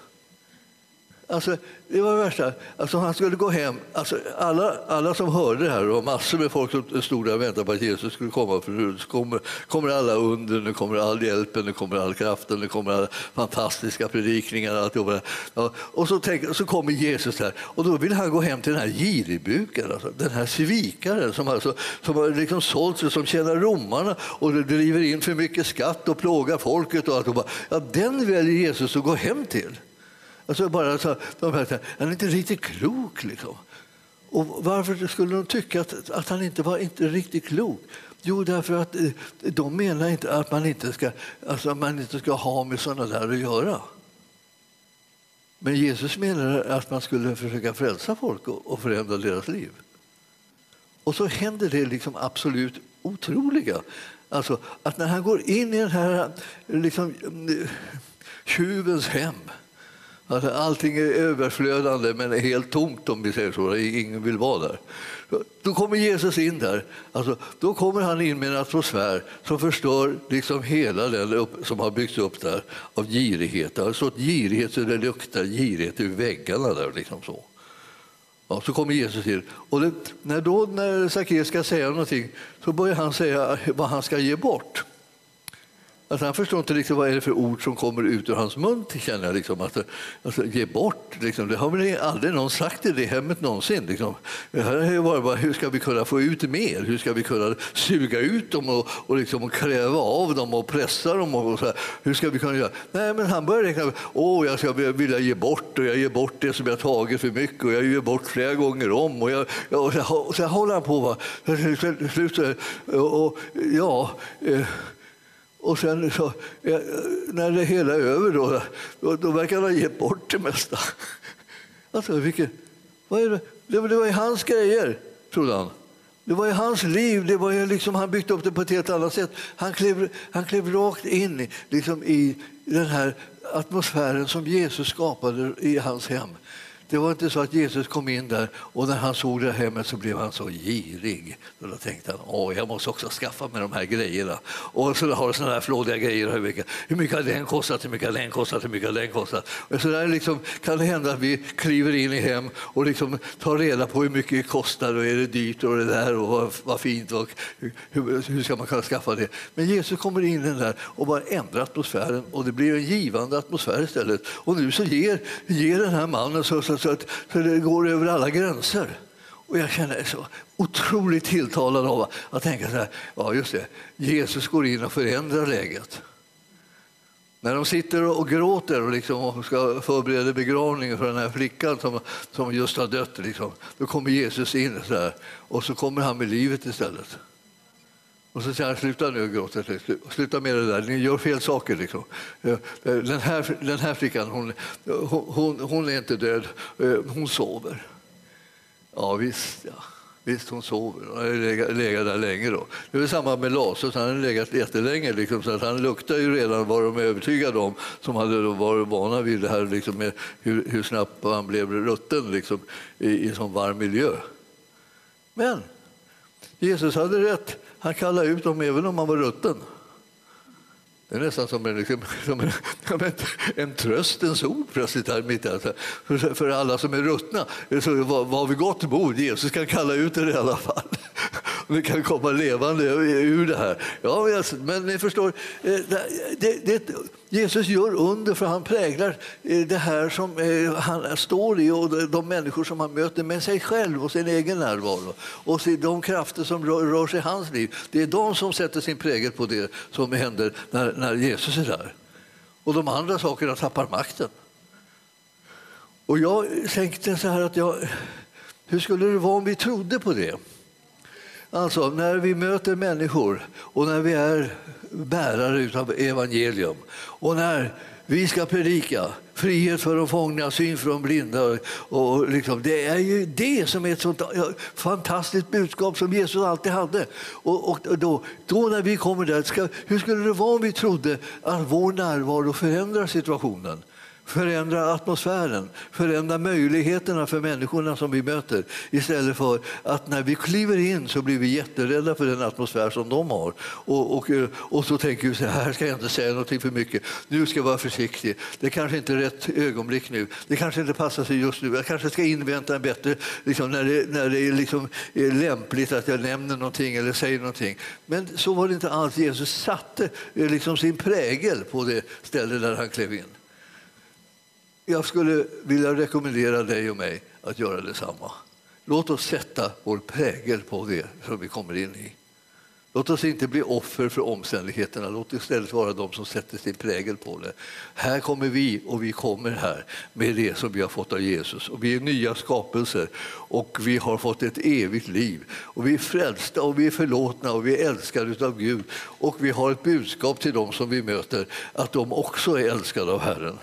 Speaker 2: Alltså, det var det värsta. Alltså, han skulle gå hem. Alltså, alla, alla som hörde det här, och massor med folk som stod där och väntade på att Jesus skulle komma. För nu kommer, kommer alla under, nu kommer all hjälpen, nu kommer all kraften, nu kommer alla fantastiska predikningar. Och, Ja, och så, tänk, så kommer Jesus där och då vill han gå hem till den här giribuken, alltså, den här svikaren som, alltså, som har liksom sålt sig, som tjänar romarna och driver in för mycket skatt och plågar folket. Och allt, och bara, ja, den väljer Jesus att gå hem till. Alltså bara så, de här, han är inte riktigt klok. Liksom. Och varför skulle de tycka att, att han inte var inte riktigt klok? Jo, därför att eh, de menar inte att man inte ska, alltså man inte ska ha med sådana där att göra. Men Jesus menade att man skulle försöka frälsa folk och förändra deras liv. Och så händer det liksom absolut otroliga. Alltså att när han går in i den här liksom, eh, tjuvens hem Alltså, allting är överflödande men är helt tomt om vi säger så. Ingen vill vara där. Då kommer Jesus in där. Alltså, då kommer han in med en atmosfär som förstör liksom hela den upp, som har byggts upp där av girighet. Alltså girighet så det luktar girighet ur väggarna där. Liksom så. Ja, så kommer Jesus in. Och det, när då när Sackeus ska säga någonting så börjar han säga vad han ska ge bort. Alltså han förstår inte liksom vad är det för ord som kommer ut ur hans mun. Känner jag, liksom, att, alltså, ge bort, liksom. det har väl aldrig någon sagt i det hemmet någonsin. Liksom. Bara, hur ska vi kunna få ut mer? Hur ska vi kunna suga ut dem och, och, liksom, och kräva av dem och pressa dem? Och, och så här. Hur ska vi kunna göra? Nej, men han börjar räkna. Åh, jag ska vilja ge bort och jag ger bort det som jag tagit för mycket och jag ger bort flera gånger om. Och, jag, och så, och så håller han på. Va? Och, och, ja, eh, och sen så, när det hela är över då, då, då verkar han ha gett bort det mesta. Alltså, vilken, vad är det? Det, det var ju hans grejer, trodde han. Det var ju hans liv, det var ju liksom, han byggt upp det på ett helt annat sätt. Han klev, han klev rakt in liksom, i den här atmosfären som Jesus skapade i hans hem. Det var inte så att Jesus kom in där och när han såg det här hemmet så blev han så girig. Och då tänkte han Åh, jag måste också skaffa mig de här grejerna. Och så har sådana här flådiga grejer. Hur mycket, hur mycket har den kostat? Hur mycket har den kostat? Hur mycket har den kostat? Och så där liksom, kan det hända att vi kliver in i hem och liksom tar reda på hur mycket det kostar och är det dyrt och det där och vad, vad fint och hur, hur ska man kunna skaffa det? Men Jesus kommer in i den där och bara ändrar atmosfären och det blir en givande atmosfär istället. Och nu så ger, ger den här mannen så, så, så, att, så det går över alla gränser. Och jag känner mig så otroligt tilltalad av att tänka så här, ja just det, Jesus går in och förändrar läget. När de sitter och gråter och liksom ska förbereda begravningen för den här flickan som, som just har dött, liksom, då kommer Jesus in så här, och så kommer han med livet istället. Och så säger han, sluta nu gråta, sluta med det där, ni gör fel saker. Liksom. Den, här, den här flickan, hon, hon, hon är inte död, eh, hon sover. Ja visst, ja. Visst, hon sover. Hon har legat, legat där länge. Då. Det är samma med Lazarus, han har legat jättelänge. Liksom, så att han luktar ju redan, vad de övertygade om, som hade då varit vana vid det här liksom, med hur, hur snabbt han blev rutten liksom, i, i en sån varm miljö. Men Jesus hade rätt. Han kallade ut dem även om han var rutten. Det är nästan som en, liksom, [LAUGHS] som en, en, en tröstens ord plötsligt här mitt alltså. för, för alla som är ruttna. Så var, var vi gott mod, Jesus kan kalla ut er i alla fall. Vi kan komma levande ur det här. Ja, men ni förstår, eh, det, det, Jesus gör under för han präglar eh, det här som eh, han står i och de människor som han möter med sig själv och sin egen närvaro. Och de krafter som rör sig i hans liv, det är de som sätter sin prägel på det som händer när, när Jesus är där. Och de andra sakerna tappar makten. Och jag tänkte så här att jag, hur skulle det vara om vi trodde på det? Alltså, när vi möter människor och när vi är bärare av evangelium och när vi ska predika frihet för de fångna, syn för de blinda. Och liksom, det är ju det som är ett sånt fantastiskt budskap som Jesus alltid hade. Och, och då, då, när vi kommer där, ska, hur skulle det vara om vi trodde att vår närvaro förändrar situationen? Förändra atmosfären, förändra möjligheterna för människorna som vi möter. Istället för att när vi kliver in så blir vi jätterädda för den atmosfär som de har. Och, och, och så tänker vi så här ska jag inte säga någonting för mycket, nu ska jag vara försiktig, det kanske inte är rätt ögonblick nu, det kanske inte passar sig just nu, jag kanske ska invänta en bättre, liksom, när det, när det är, liksom, är lämpligt att jag nämner någonting eller säger någonting. Men så var det inte alls, Jesus satte eh, liksom sin prägel på det ställe där han klev in. Jag skulle vilja rekommendera dig och mig att göra detsamma. Låt oss sätta vår prägel på det som vi kommer in i. Låt oss inte bli offer för omständigheterna. Låt oss istället vara de som sätter sin prägel på det. Här kommer vi och vi kommer här med det som vi har fått av Jesus. Och vi är nya skapelser och vi har fått ett evigt liv. Och vi är frälsta och vi är förlåtna och vi är älskade av Gud. Och vi har ett budskap till dem som vi möter att de också är älskade av Herren.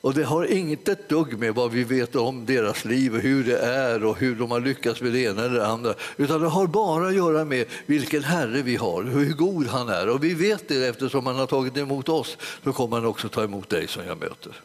Speaker 2: Och det har inte ett dugg med vad vi vet om deras liv och hur det är och hur de har lyckats med det ena eller det andra. Utan det har bara att göra med vilken Herre vi har, hur god han är. Och vi vet det eftersom han har tagit emot oss, så kommer han också ta emot dig som jag möter.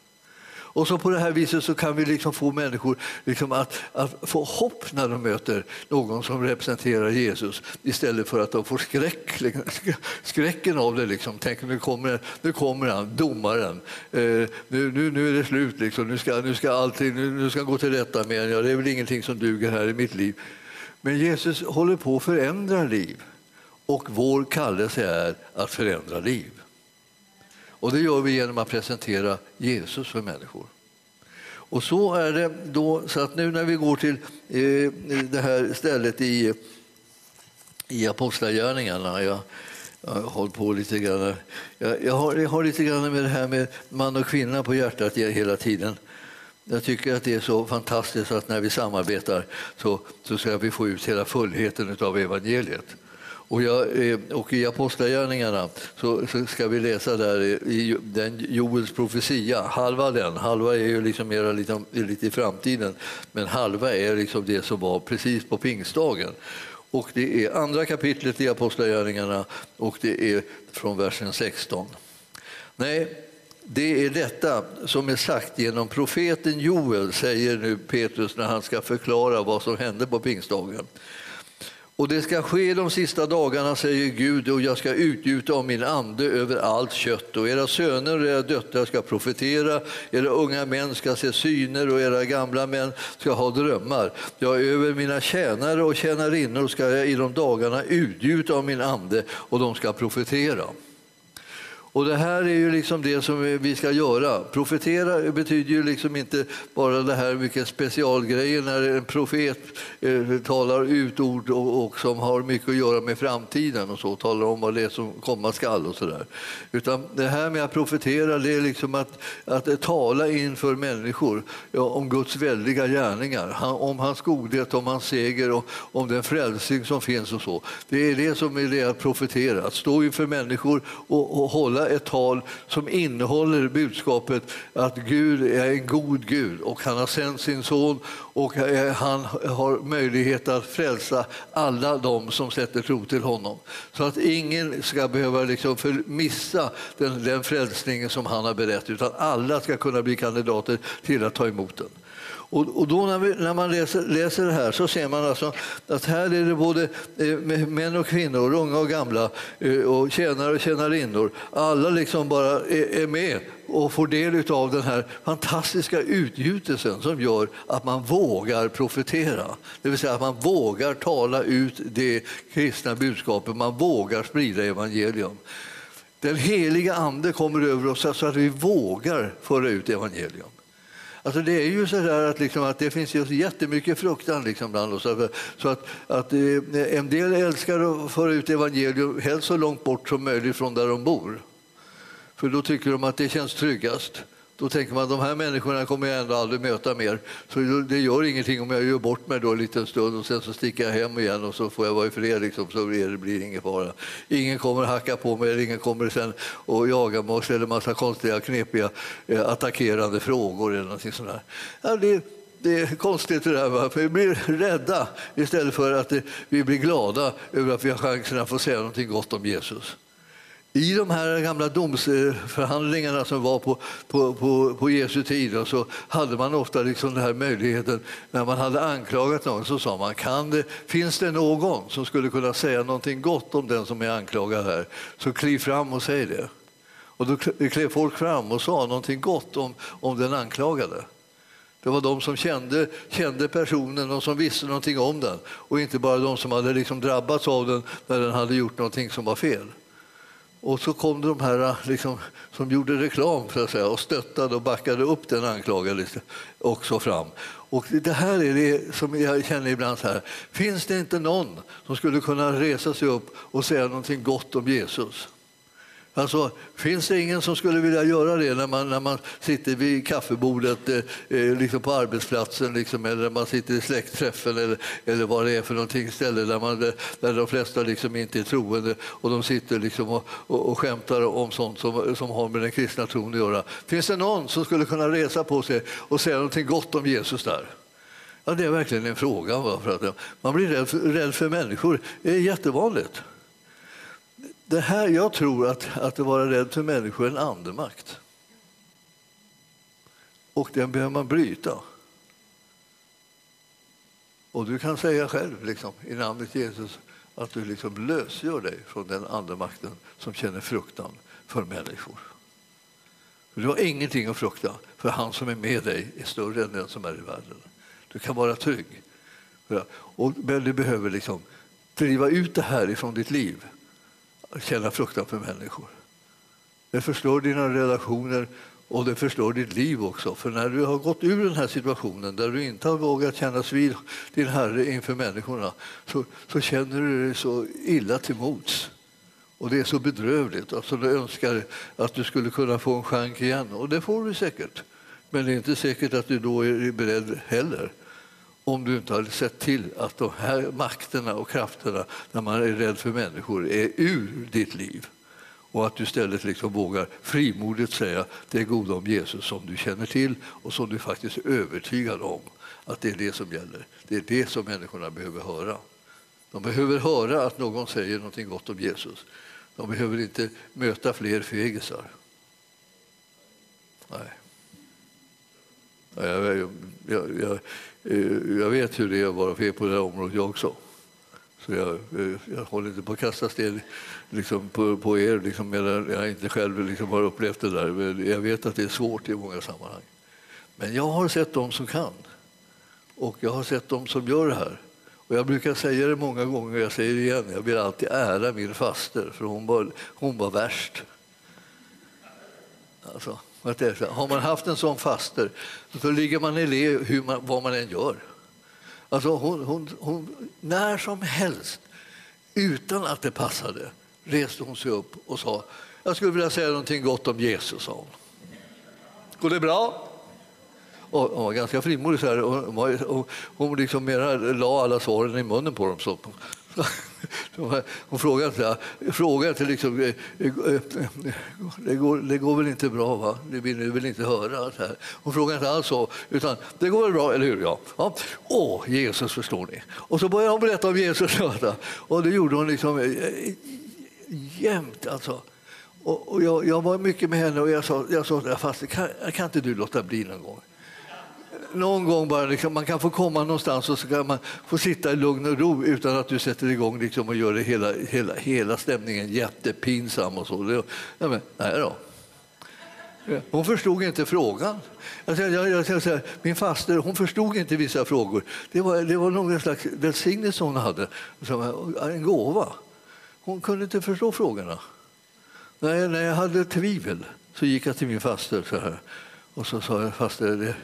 Speaker 2: Och så på det här viset så kan vi liksom få människor liksom att, att, få hopp när de möter någon som representerar Jesus istället för att de får skräck, [LAUGHS] skräcken av det. Liksom. Tänk, nu kommer, nu kommer han, domaren. Eh, nu, nu, nu är det slut, liksom. nu, ska, nu, ska allting, nu, nu ska gå till rätta med ja, Det är väl ingenting som duger här i mitt liv. Men Jesus håller på att förändra liv och vår kallelse är att förändra liv. Och det gör vi genom att presentera Jesus för människor. Och så är det då, så att nu när vi går till eh, det här stället i, i Apostlagärningarna, jag, jag har hållit på lite grann, jag, jag, har, jag har lite grann med det här med man och kvinna på hjärtat hela tiden. Jag tycker att det är så fantastiskt att när vi samarbetar så, så ska vi få ut hela fullheten av evangeliet. Och, jag, eh, och I Apostlagärningarna så, så, ska vi läsa där i den Joels profetia, halva den, halva är ju liksom mera lite, lite i framtiden, men halva är liksom det som var precis på pingstdagen. Och det är andra kapitlet i Apostlagärningarna och det är från versen 16. Nej, Det är detta som är sagt genom profeten Joel, säger nu Petrus när han ska förklara vad som hände på pingstdagen. Och det ska ske de sista dagarna, säger Gud, och jag ska utgjuta av min ande över allt kött. Och era söner och era döttrar ska profetera, era unga män ska se syner och era gamla män ska ha drömmar. Ja, över mina tjänare och tjänarinnor ska jag i de dagarna utgjuta av min ande och de ska profetera. Och det här är ju liksom det som vi ska göra. Profetera betyder ju liksom inte bara det här mycket specialgrejer när en profet eh, talar ut ord och, och, som har mycket att göra med framtiden och så, talar om vad det är som komma skall och sådär. Utan det här med att profetera, det är liksom att, att tala inför människor ja, om Guds väldiga gärningar, om hans godhet, om hans seger och om den frälsning som finns och så. Det är det som är det att profetera, att stå inför människor och, och hålla ett tal som innehåller budskapet att Gud är en god Gud och han har sänt sin son och eh, han har möjlighet att frälsa alla de som sätter tro till honom. Så att ingen ska behöva liksom missa den, den frälsningen som han har berättat utan alla ska kunna bli kandidater till att ta emot den. Och, och då när, vi, när man läser, läser, det här så ser man alltså att här är det både eh, män och kvinnor, unga och gamla, eh, och tjänare och tjänarinnor. Alla liksom bara är, är med och får del av den här fantastiska utgjutelsen som gör att man vågar profetera. Det vill säga att man vågar tala ut det kristna budskapet, man vågar sprida evangelium. Den heliga Ande kommer över oss så att vi vågar föra ut evangelium. Alltså det är ju så där att, liksom, att det finns just jättemycket fruktan liksom bland oss. Alltså, så att, att eh, en del älskar att föra ut evangelium helst så långt bort som möjligt från där de bor. För då tycker de att det känns tryggast. Då tänker man att de här människorna kommer jag ändå aldrig möta mer. Så det gör ingenting om jag gör bort mig då en liten stund och sen så sticker jag hem igen och så får jag vara i fred. Liksom, så det blir ingen fara. Ingen kommer hacka på mig, ingen kommer sen och jaga mig och ställa massa konstiga, knepiga, eh, attackerande frågor eller någonting sånt där. Ja, det, det är konstigt det där. Va? Vi blir rädda istället för att eh, vi blir glada över att vi har chansen att få säga någonting gott om Jesus. I de här gamla domsförhandlingarna som var på, på, på, på Jesu tid så hade man ofta liksom den här möjligheten, när man hade anklagat någon så sa man, kan det, finns det någon som skulle kunna säga någonting gott om den som är anklagad här, så kliv fram och säg det. Och då klev folk fram och sa någonting gott om, om den anklagade. Det var de som kände, kände personen och som visste någonting om den och inte bara de som hade liksom drabbats av den när den hade gjort någonting som var fel. Och så kom de här liksom, som gjorde reklam så att säga, och stöttade och backade upp den anklagade också fram. Och det här är det som jag känner ibland så här. Finns det inte någon som skulle kunna resa sig upp och säga någonting gott om Jesus? Alltså, finns det ingen som skulle vilja göra det när man, när man sitter vid kaffebordet eh, eh liksom på arbetsplatsen liksom, eller när man sitter i släktträffen eller, eller vad det är för någonting ställe där, man, där de flesta liksom inte är troende och de sitter liksom och, och, och skämtar om sånt som, som har med den kristna tron att göra. Finns det någon som skulle kunna resa på sig och säga någonting gott om Jesus där? Ja, det är verkligen en fråga. Va? För att man blir rädd för, rädd för människor. Det är jättevanligt. Det här, jag tror att, att vara rädd för människor är en andemakt. Och den behöver man bryta. Och du kan säga själv liksom, i namnet Jesus att du liksom lösgör dig från den andemakten som känner fruktan för människor. Du har ingenting att frukta, för han som är med dig är större än den som är i världen. Du kan vara trygg. Men du behöver liksom driva ut det här ifrån ditt liv känna fruktan för människor. Det förstör dina relationer och det förstör ditt liv också. För när du har gått ur den här situationen där du inte har vågat kännas vid din Herre inför människorna så, så känner du dig så illa till mots. Och det är så bedrövligt. Alltså, du önskar att du skulle kunna få en chans igen. Och det får du säkert. Men det är inte säkert att du då är beredd heller om du inte hade sett till att de här makterna och krafterna när man är rädd för människor är ur ditt liv. Och att du istället liksom vågar frimodigt säga det goda om Jesus som du känner till och som du faktiskt är övertygad om att det är det som gäller. Det är det som människorna behöver höra. De behöver höra att någon säger något gott om Jesus. De behöver inte möta fler fegisar. Nej. Jag, jag, jag, Eh, jag, vet hur det är att vara fel på det här området jag också. Så jag, eh, jag håller inte på att kasta sten liksom på, på er liksom, medan jag inte själv liksom har upplevt det där. Jag vet att det är svårt i många sammanhang. Men jag har sett dem som kan. Och jag har sett dem som gör det här. Och jag brukar säga det många gånger, jag säger det igen, jag vill alltid ära min faster för hon var, hon var värst. Alltså, har man haft en sån faster så ligger man i le hur man, vad man än gör. Alltså hon, hon, hon, när som helst, utan att det passade, reste hon sig upp och sa jag skulle vilja säga någonting gott om Jesus. Sa hon. Går det bra? Och hon var ganska frimodig. Så här, och, och, hon liksom mera la alla svaren i munnen på dem. Så. [LAUGHS] Hon frågade inte, frågade inte liksom, eh, eh, det går, det går väl inte bra, va? det vill ni väl inte höra? Så här. Hon frågade inte alls så, utan det går väl bra, eller hur? Ja. ja. Åh, Jesus förstår ni. Och så började hon berätta om Jesus. [LAUGHS] Och det gjorde hon liksom eh, jämt. Alltså. Och, jag, jag, var mycket med henne och jag sa, jag sa fast kan, kan inte du låta bli någon gång? Någon gång bara liksom, man kan få komma någonstans och så kan man få sitta i lugn och ro utan att du sätter igång liksom och gör det hela, hela, hela stämningen jättepinsam och så. Det, ja, men, nej då. Hon förstod inte frågan. Jag, jag, jag, jag min faster hon förstod inte vissa frågor. Det var, det var någon slags välsignelse hon hade, en gåva. Hon kunde inte förstå frågorna. När jag, när jag hade tvivel så gick jag till min faster så här. och så sa jag faster,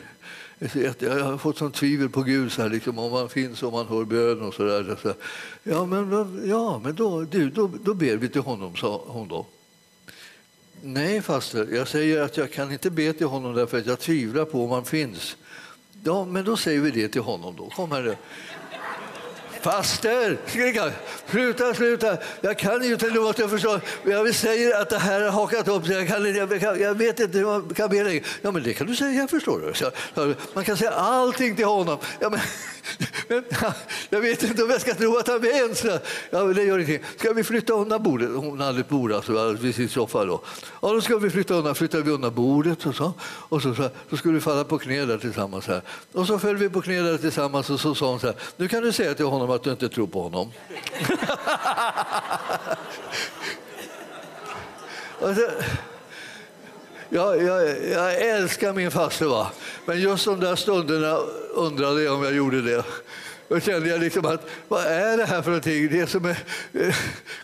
Speaker 2: jag har fått sån tvivel på Gud, så här, liksom, om han finns, om han hör bön och så där. Så, ja, men, ja, men då, du, då, då ber vi till honom, sa hon då. Nej, faster, jag säger att jag kan inte be till honom därför att jag tvivlar på om han finns. Ja, men då säger vi det till honom då. Kom här. Faster! Sluta, sluta! Jag kan ju inte låta förstå. Jag säger att det här har hakat upp sig. Jag, kan, jag, kan, jag vet inte hur man kan be längre. Ja, men det kan du säga, förstår du. Så, man kan säga allting till honom. Ja, men, [LAUGHS] men, [LAUGHS] jag vet inte om jag ska tro att han vet. Ja, det gör ingenting. Ska vi flytta undan bordet? Hon hade ett bord alltså, vid sin soffa. Då. Ja, då ska vi flytta undan. Flyttar vi undan bordet och så. Och så, så, så skulle vi falla på knä där tillsammans. Här. Och så föll vi på knä där tillsammans och så sa hon så här. Nu kan du säga till honom att du inte tror på honom. alltså, jag, jag, jag älskar min faste, va? men just de där stunderna undrade jag om jag gjorde det. Då kände jag liksom att vad är det här för någonting? Det är som är eh,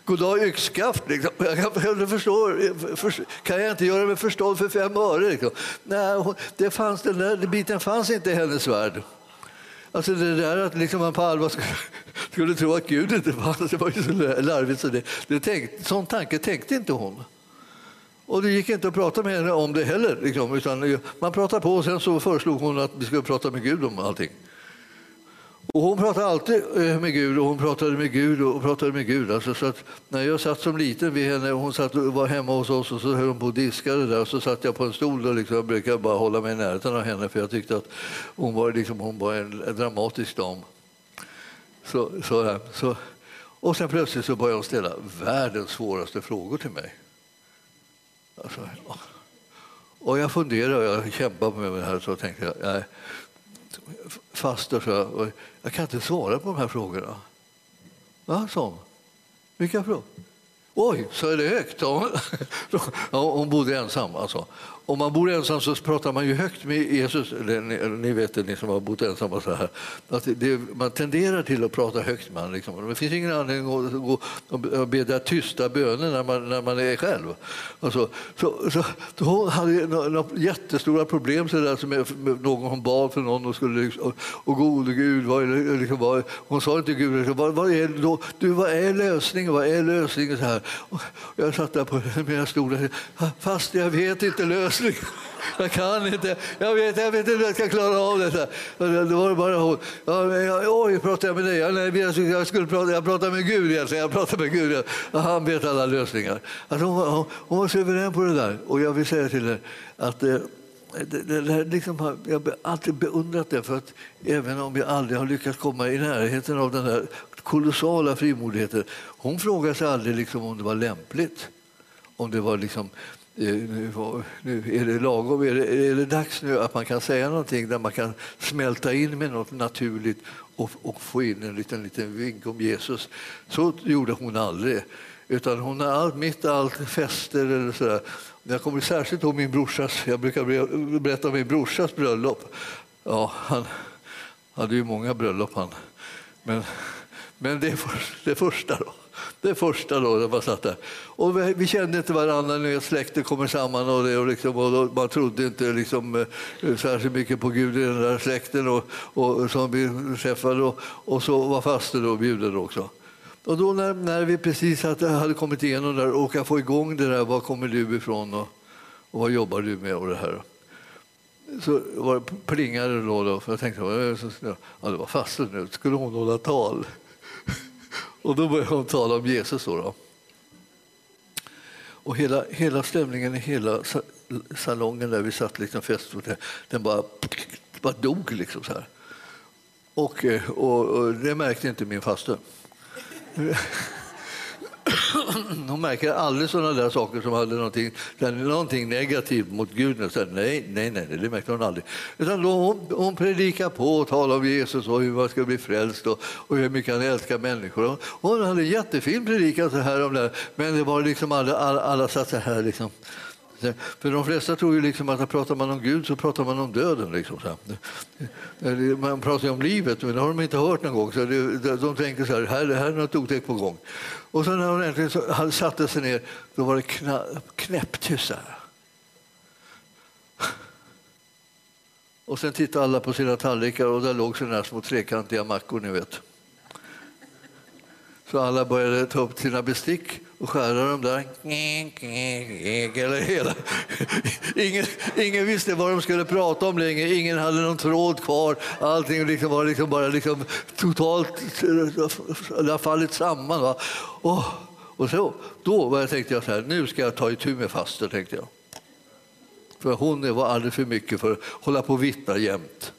Speaker 2: goddag yxskaft. Liksom. Jag kan, förstå, för, kan jag inte göra mig förstådd för fem öre? Liksom. Nej, det fanns, den där biten fanns inte i hennes värld. Alltså det där att liksom man på allvar skulle, [LAUGHS] skulle tro att Gud inte fanns, alltså, det var ju så larvigt. Så det, det tänkt, sån tanke tänkte inte hon. Och det gick inte att prata med henne om det heller. Liksom, utan man pratade på och sen så föreslog hon att vi skulle prata med Gud om allting. Och hon pratade alltid eh, med Gud och hon pratade med Gud och pratade med Gud. Alltså, så att när jag satt som liten vid henne och hon satt och var hemma hos oss och så höll hon på och diskade där och så satt jag på en stol och liksom, jag brukade bara hålla mig i närheten av henne för jag tyckte att hon var, liksom, hon var en, en dramatisk dam. Så, så, så, och sen plötsligt så började hon ställa världens svåraste frågor till mig. Alltså, och jag funderade och jag kämpade med det här så tänkte jag, nej, faster, så jag, jag kan inte svara på de här frågorna. Va, sa hon. Vilka frågor? Oj, så är det högt. [LAUGHS] Hon bodde ensam. Alltså. Om man bor ensam så pratar man ju högt med Jesus. Ni, ni vet det, ni som har bott ensamma. Så här. Att det, man tenderar till att prata högt med honom. Liksom. Det finns ingen anledning att gå och bedja tysta böner när man, när man är själv. Alltså, så, så, så hon hade några jättestora problem så där, med, med någon hon bad för någon och skulle liksom, och, och gode Gud, vad är, liksom, vad, hon sa inte Gud, liksom, vad, vad, är, då, du, vad är lösningen? Vad är lösningen? Så här. Och jag satt där på mina stolar fast jag vet inte lösningen. Jag kan inte. Jag vet, jag vet inte hur jag ska klara av detta. Det var bara hon. Ja, oj, pratar jag med dig? Ja, nej, jag, skulle prata, jag pratar med Gud. Egentligen. Jag pratar med Gud. Ja, han vet alla lösningar. Alltså, hon, hon, hon var suverän på det där. Och jag vill säga till er att eh, det, det, det, liksom, jag har alltid beundrat det, för att även om jag aldrig har lyckats komma i närheten av den där kolossala frimodigheten. Hon frågade sig aldrig liksom om det var lämpligt. Om det var liksom Eh, nu, nu är det lagom, är det, är det dags nu att man kan säga någonting där man kan smälta in med något naturligt och, och få in en liten, liten vink om Jesus. Så gjorde hon aldrig. Utan hon har allt, mitt allt fester eller sådär. Jag kommer särskilt ihåg min brorsas, jag brukar berätta om min brorsas bröllop. Ja, han hade ju många bröllop han. Men, men det, det första då. Det första då, när man satt där. Och vi, vi kände inte varandra när släkten kommer samman och, det, och, liksom, och man trodde inte liksom, eh, särskilt mycket på Gud i den där släkten och, och, som vi träffade. Och, och så var faster bjuden också. Och då när, när vi precis hade kommit igenom där och kan få igång det där, var kommer du ifrån och, och vad jobbar du med och det här. Så var det plingade då, då för jag tänkte ja, det var fasten nu, skulle hon hålla tal. Och då började hon tala om Jesus. Då, då. Och hela, hela stämningen i hela salongen där vi satt, liksom fest, den bara, bara dog. Liksom så här. Och, eh, och, och det märkte inte min faste. Hon märker aldrig sådana där saker som hade någonting, någonting negativt mot Gud. Och så, nej, nej, nej, det märkte hon aldrig. Utan då hon, hon predikar på och talar om Jesus och hur man ska bli frälst och, och hur mycket han älskar människor. Hon hade en jättefin predikan så här om det, men det var liksom alla, alla, alla satt så här. Liksom. För de flesta tror ju liksom att när pratar man om Gud så pratar man om döden. Liksom. Man pratar ju om livet, men det har de inte hört någon gång. Så de tänker så här, här, här är något otäckt på gång. Och sen när hon äntligen satte sig ner, då var det knäpptyst. Och sen tittade alla på sina tallrikar och där låg sådana små trekantiga mackor, ni vet. Så alla började ta upp sina bestick och skära dem där. Eller hela. Ingen, ingen visste vad de skulle prata om längre. Ingen hade någon tråd kvar. Allting liksom var liksom bara liksom totalt det fallit samman. Va? Och, och så, då jag tänkte jag så här, nu ska jag ta itu med faster. Tänkte jag. För hon var alldeles för mycket för att hålla på och vittna jämt.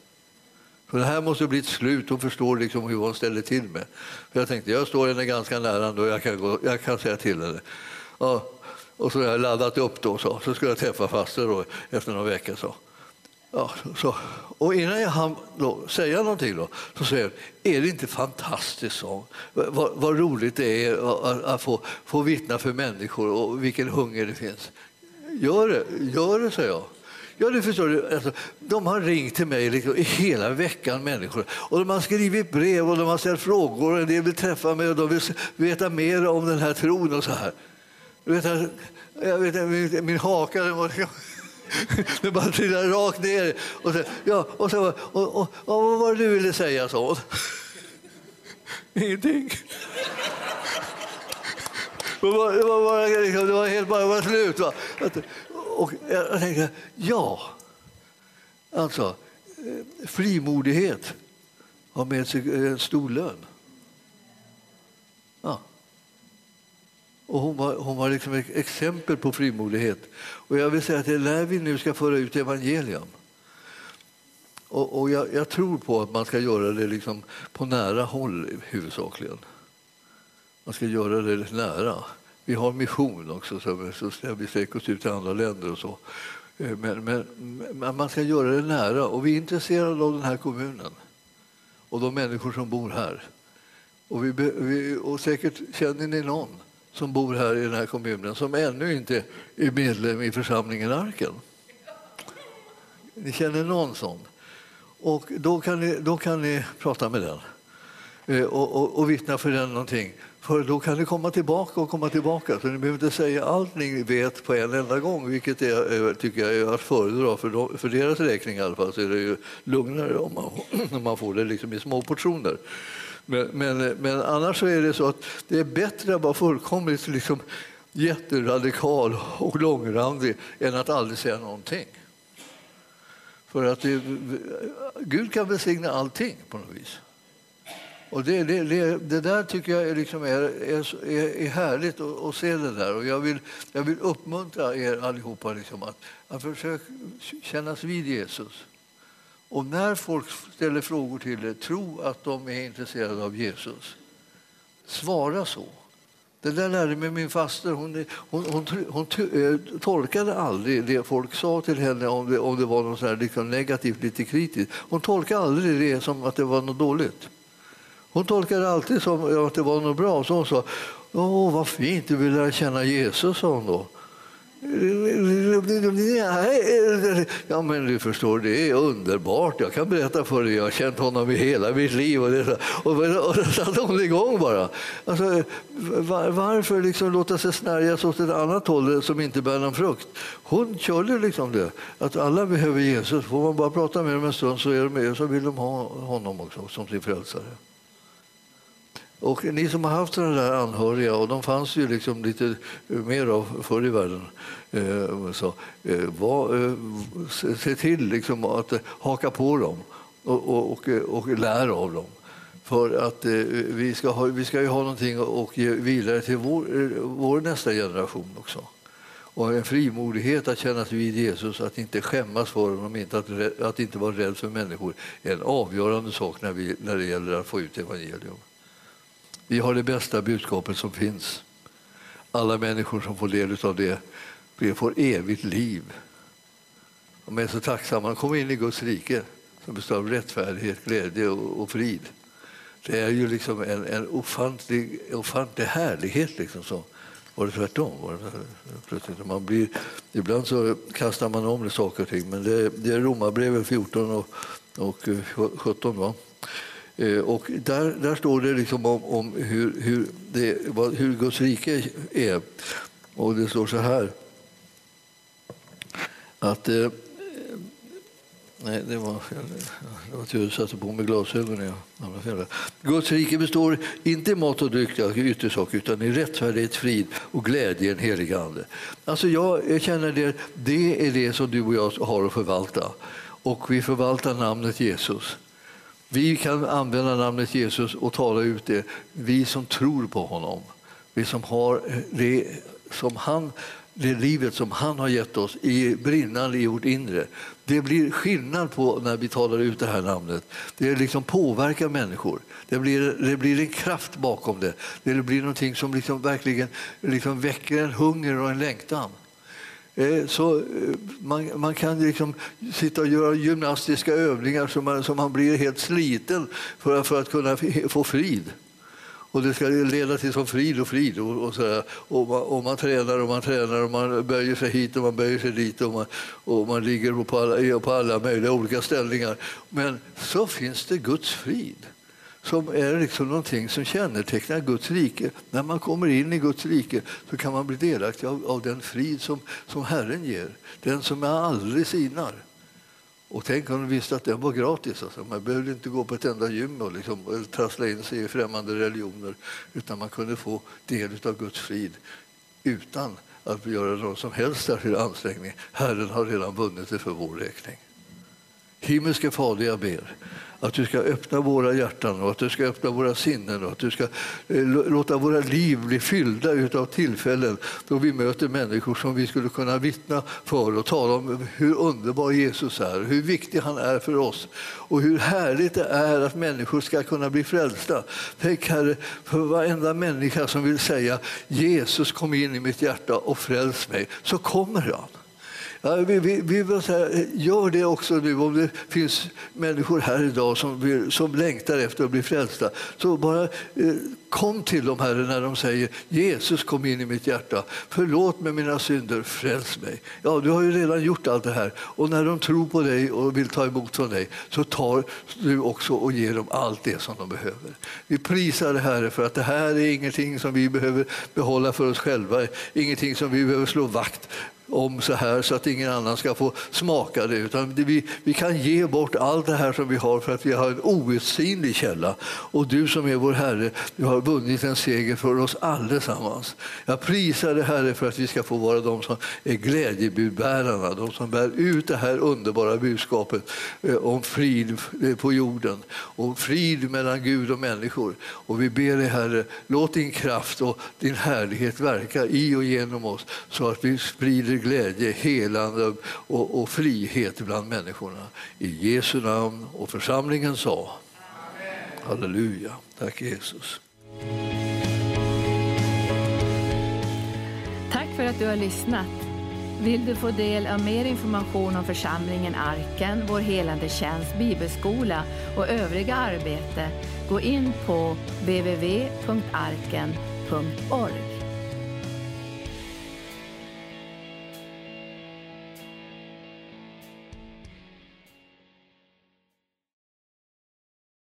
Speaker 2: För det här måste bli ett slut. Hon förstår liksom hur hon ställer till med. För jag tänkte, jag står henne ganska nära och jag kan, gå, jag kan säga till henne. Ja, och så har jag laddat upp då, så, så skulle jag träffa faster då, efter några veckor. Så. Ja, så. Och innan jag hann då, säga någonting då, så säger jag, är det inte fantastiskt så? Vad, vad roligt det är att, att, få, få vittna för människor och vilken hunger det finns. Gör det, gör det, säger jag. Ja, du förstår du, alltså, de har ringt till mig liksom, hela veckan, människor. Och de har skrivit brev och de har ställt frågor. Och en del vill träffa mig och de vill veta mer om den här tron och så här. Du vet, alltså, jag vet, min, min haka den var... [LAUGHS] Det bara trillade rakt ner. Och så, ja, och, så, och, och, och, vad var det du ville säga? så? [LAUGHS] Ingenting. [LAUGHS] Det var, det var, bara, det var helt bara var slut. Va? Och jag tänkte, ja, alltså eh, frimodighet har med sig en stor lön. Ja. Och hon var, hon var liksom ett exempel på frimodighet. Och jag vill säga att det är när vi nu ska föra ut evangelium och, och jag, jag, tror på att man ska göra det liksom på nära håll huvudsakligen. Man ska göra det nära. Vi har mission också, så, så vi sträcker oss ut till andra länder och så. Eh, men, men, men, man ska göra det nära och vi är intresserade av den här kommunen och de människor som bor här. Och, vi, vi, och säkert känner ni någon som bor här i den här kommunen som ännu inte är medlem i församlingen Arken. Ni känner någon sån. Och då kan ni, då kan ni prata med den eh, och, och, och vittna för den någonting. För då kan ni komma tillbaka och komma tillbaka. Så ni behöver inte säga allt ni vet på en enda gång, vilket är, eh, tycker jag är att föredra för, de, för deras räkning i alla fall. Så är det ju lugnare om man, [CLEARS THROAT] om man får det liksom i små portioner. Men, men, men, annars så är det så att det är bättre att vara fullkomligt liksom jätteradikal och långrandig än att aldrig säga någonting. För att det, Gud kan välsigna allting på något vis. Och det, det, det, det, där tycker jag är, liksom är, är, är härligt att, att, se det där. Och jag vill, jag vill uppmuntra er allihopa liksom att, att försöka kännas vid Jesus. Och när folk ställer frågor till er, tro att de är intresserade av Jesus. Svara så. Det där lärde mig min faster. Hon, hon, hon, hon, hon eh, tolkade aldrig det folk sa till henne om det, om det var något så här, liksom negativt, lite kritiskt. Hon tolkade aldrig det som att det var något dåligt. Hon tolkade alltid som att det var något bra. Så hon sa, Åh, vad fint, du vill lära känna Jesus, sa hon då. Ja, men du förstår, det är underbart. Jag kan berätta för dig, jag har känt honom i hela mitt liv. Och, det, och, och då satte hon igång bara. Alltså, var, varför liksom låta sig snärjas åt ett annat håll som inte bär någon frukt? Hon körde liksom det, att alla behöver Jesus. Får man bara prata med dem en stund så, är de så vill de ha honom också som sin frälsare. Och ni som har haft sådana där anhöriga, och de fanns ju liksom lite eh, mer av förr i världen, eh, så, eh, var, se till liksom att haka på dem och, och, och, och lära av dem. För att vi ska, ha, vi ska ju ha någonting att ge vidare till vår, vår nästa generation också. Och en frimodighet att känna sig vid Jesus, att inte skämmas för honom, inte att, att inte vara rädd för människor är en avgörande sak när, vi, när det gäller att få ut evangelium. Vi har det bästa budskapet som finns. Alla människor som får del av det får evigt liv. De är så tacksamma. De kommer in i Guds rike som består av rättfärdighet, glädje och, frid. Det är ju liksom en, en ofantlig, ofantlig härlighet. Liksom så. Var det tvärtom? Var det, plötsligt, man blir, ibland så kastar man om det saker och ting, men det, det är Romarbrevet 14 och, och 17. Va? Eh, och där, där står det liksom om, om hur, hur, det, hur Guds rike är. Och det står så här. Att... Eh, nej, det var fel. Det var tur att jag satte på mig glasögonen. Jag Guds rike består inte i mat och dryck, utan i rättfärdighet, frid och glädje i en helig ande. Alltså jag känner det, det är det som du och jag har att förvalta. Och vi förvaltar namnet Jesus. Vi kan använda namnet Jesus och tala ut det, vi som tror på honom. Vi som har det, som han, det livet som han har gett oss i brinnande i vårt inre. Det blir skillnad på när vi talar ut det här namnet. Det liksom påverkar människor. Det blir, det blir en kraft bakom det. Det blir någonting som liksom verkligen liksom väcker en hunger och en längtan. Eh, så eh, man, man kan liksom sitta och göra gymnastiska övningar så man, så man blir helt sliten för, för att kunna få frid. Och det ska leda till som frid och frid. Och, och, så och, man, och man tränar och man tränar och man böjer sig hit och man böjer sig dit och man, och man ligger på alla, på alla möjliga olika ställningar. Men så finns det Guds frid som är liksom någonting som kännetecknar Guds rike. När man kommer in i Guds rike så kan man bli delaktig av, av den frid som, som Herren ger, den som aldrig sinar. Och tänk om de visste att den var gratis. Alltså. Man behövde inte gå på ett enda gym och liksom, trassla in sig i främmande religioner utan man kunde få del av Guds frid utan att göra någon som helst särskild ansträngning. Herren har redan vunnit det för vår räkning. Himmelske Fader, jag ber att du ska öppna våra hjärtan och att du ska öppna våra sinnen och att du ska eh, låta våra liv bli fyllda av tillfällen då vi möter människor som vi skulle kunna vittna för och tala om hur underbar Jesus är, hur viktig han är för oss och hur härligt det är att människor ska kunna bli frälsta. Tänk Herre, för varenda människa som vill säga Jesus kom in i mitt hjärta och fräls mig, så kommer han. Ja, vi, vi, vi här, gör det också nu om det finns människor här idag som, vill, som längtar efter att bli frälsta. Så bara eh, kom till dem, Herre, när de säger Jesus kom in i mitt hjärta. Förlåt mig mina synder, fräls mig. Ja, du har ju redan gjort allt det här. Och när de tror på dig och vill ta emot från dig så tar du också och ger dem allt det som de behöver. Vi prisar dig, Herre, för att det här är ingenting som vi behöver behålla för oss själva, ingenting som vi behöver slå vakt om så här så att ingen annan ska få smaka det. Utan vi, vi kan ge bort allt det här som vi har för att vi har en outsinlig källa. Och du som är vår Herre, du har vunnit en seger för oss allesammans. Jag prisar dig Herre för att vi ska få vara de som är glädjebudbärarna, de som bär ut det här underbara budskapet eh, om frid eh, på jorden och frid mellan Gud och människor. Och vi ber dig Herre, låt din kraft och din härlighet verka i och genom oss så att vi sprider glädje, helande och, och frihet bland människorna. I Jesu namn. Och församlingen sa Amen. Halleluja. Tack Jesus.
Speaker 1: Tack för att du har lyssnat. Vill du få del av mer information om församlingen Arken, vår helande tjänst, bibelskola och övriga arbete, gå in på www.arken.org.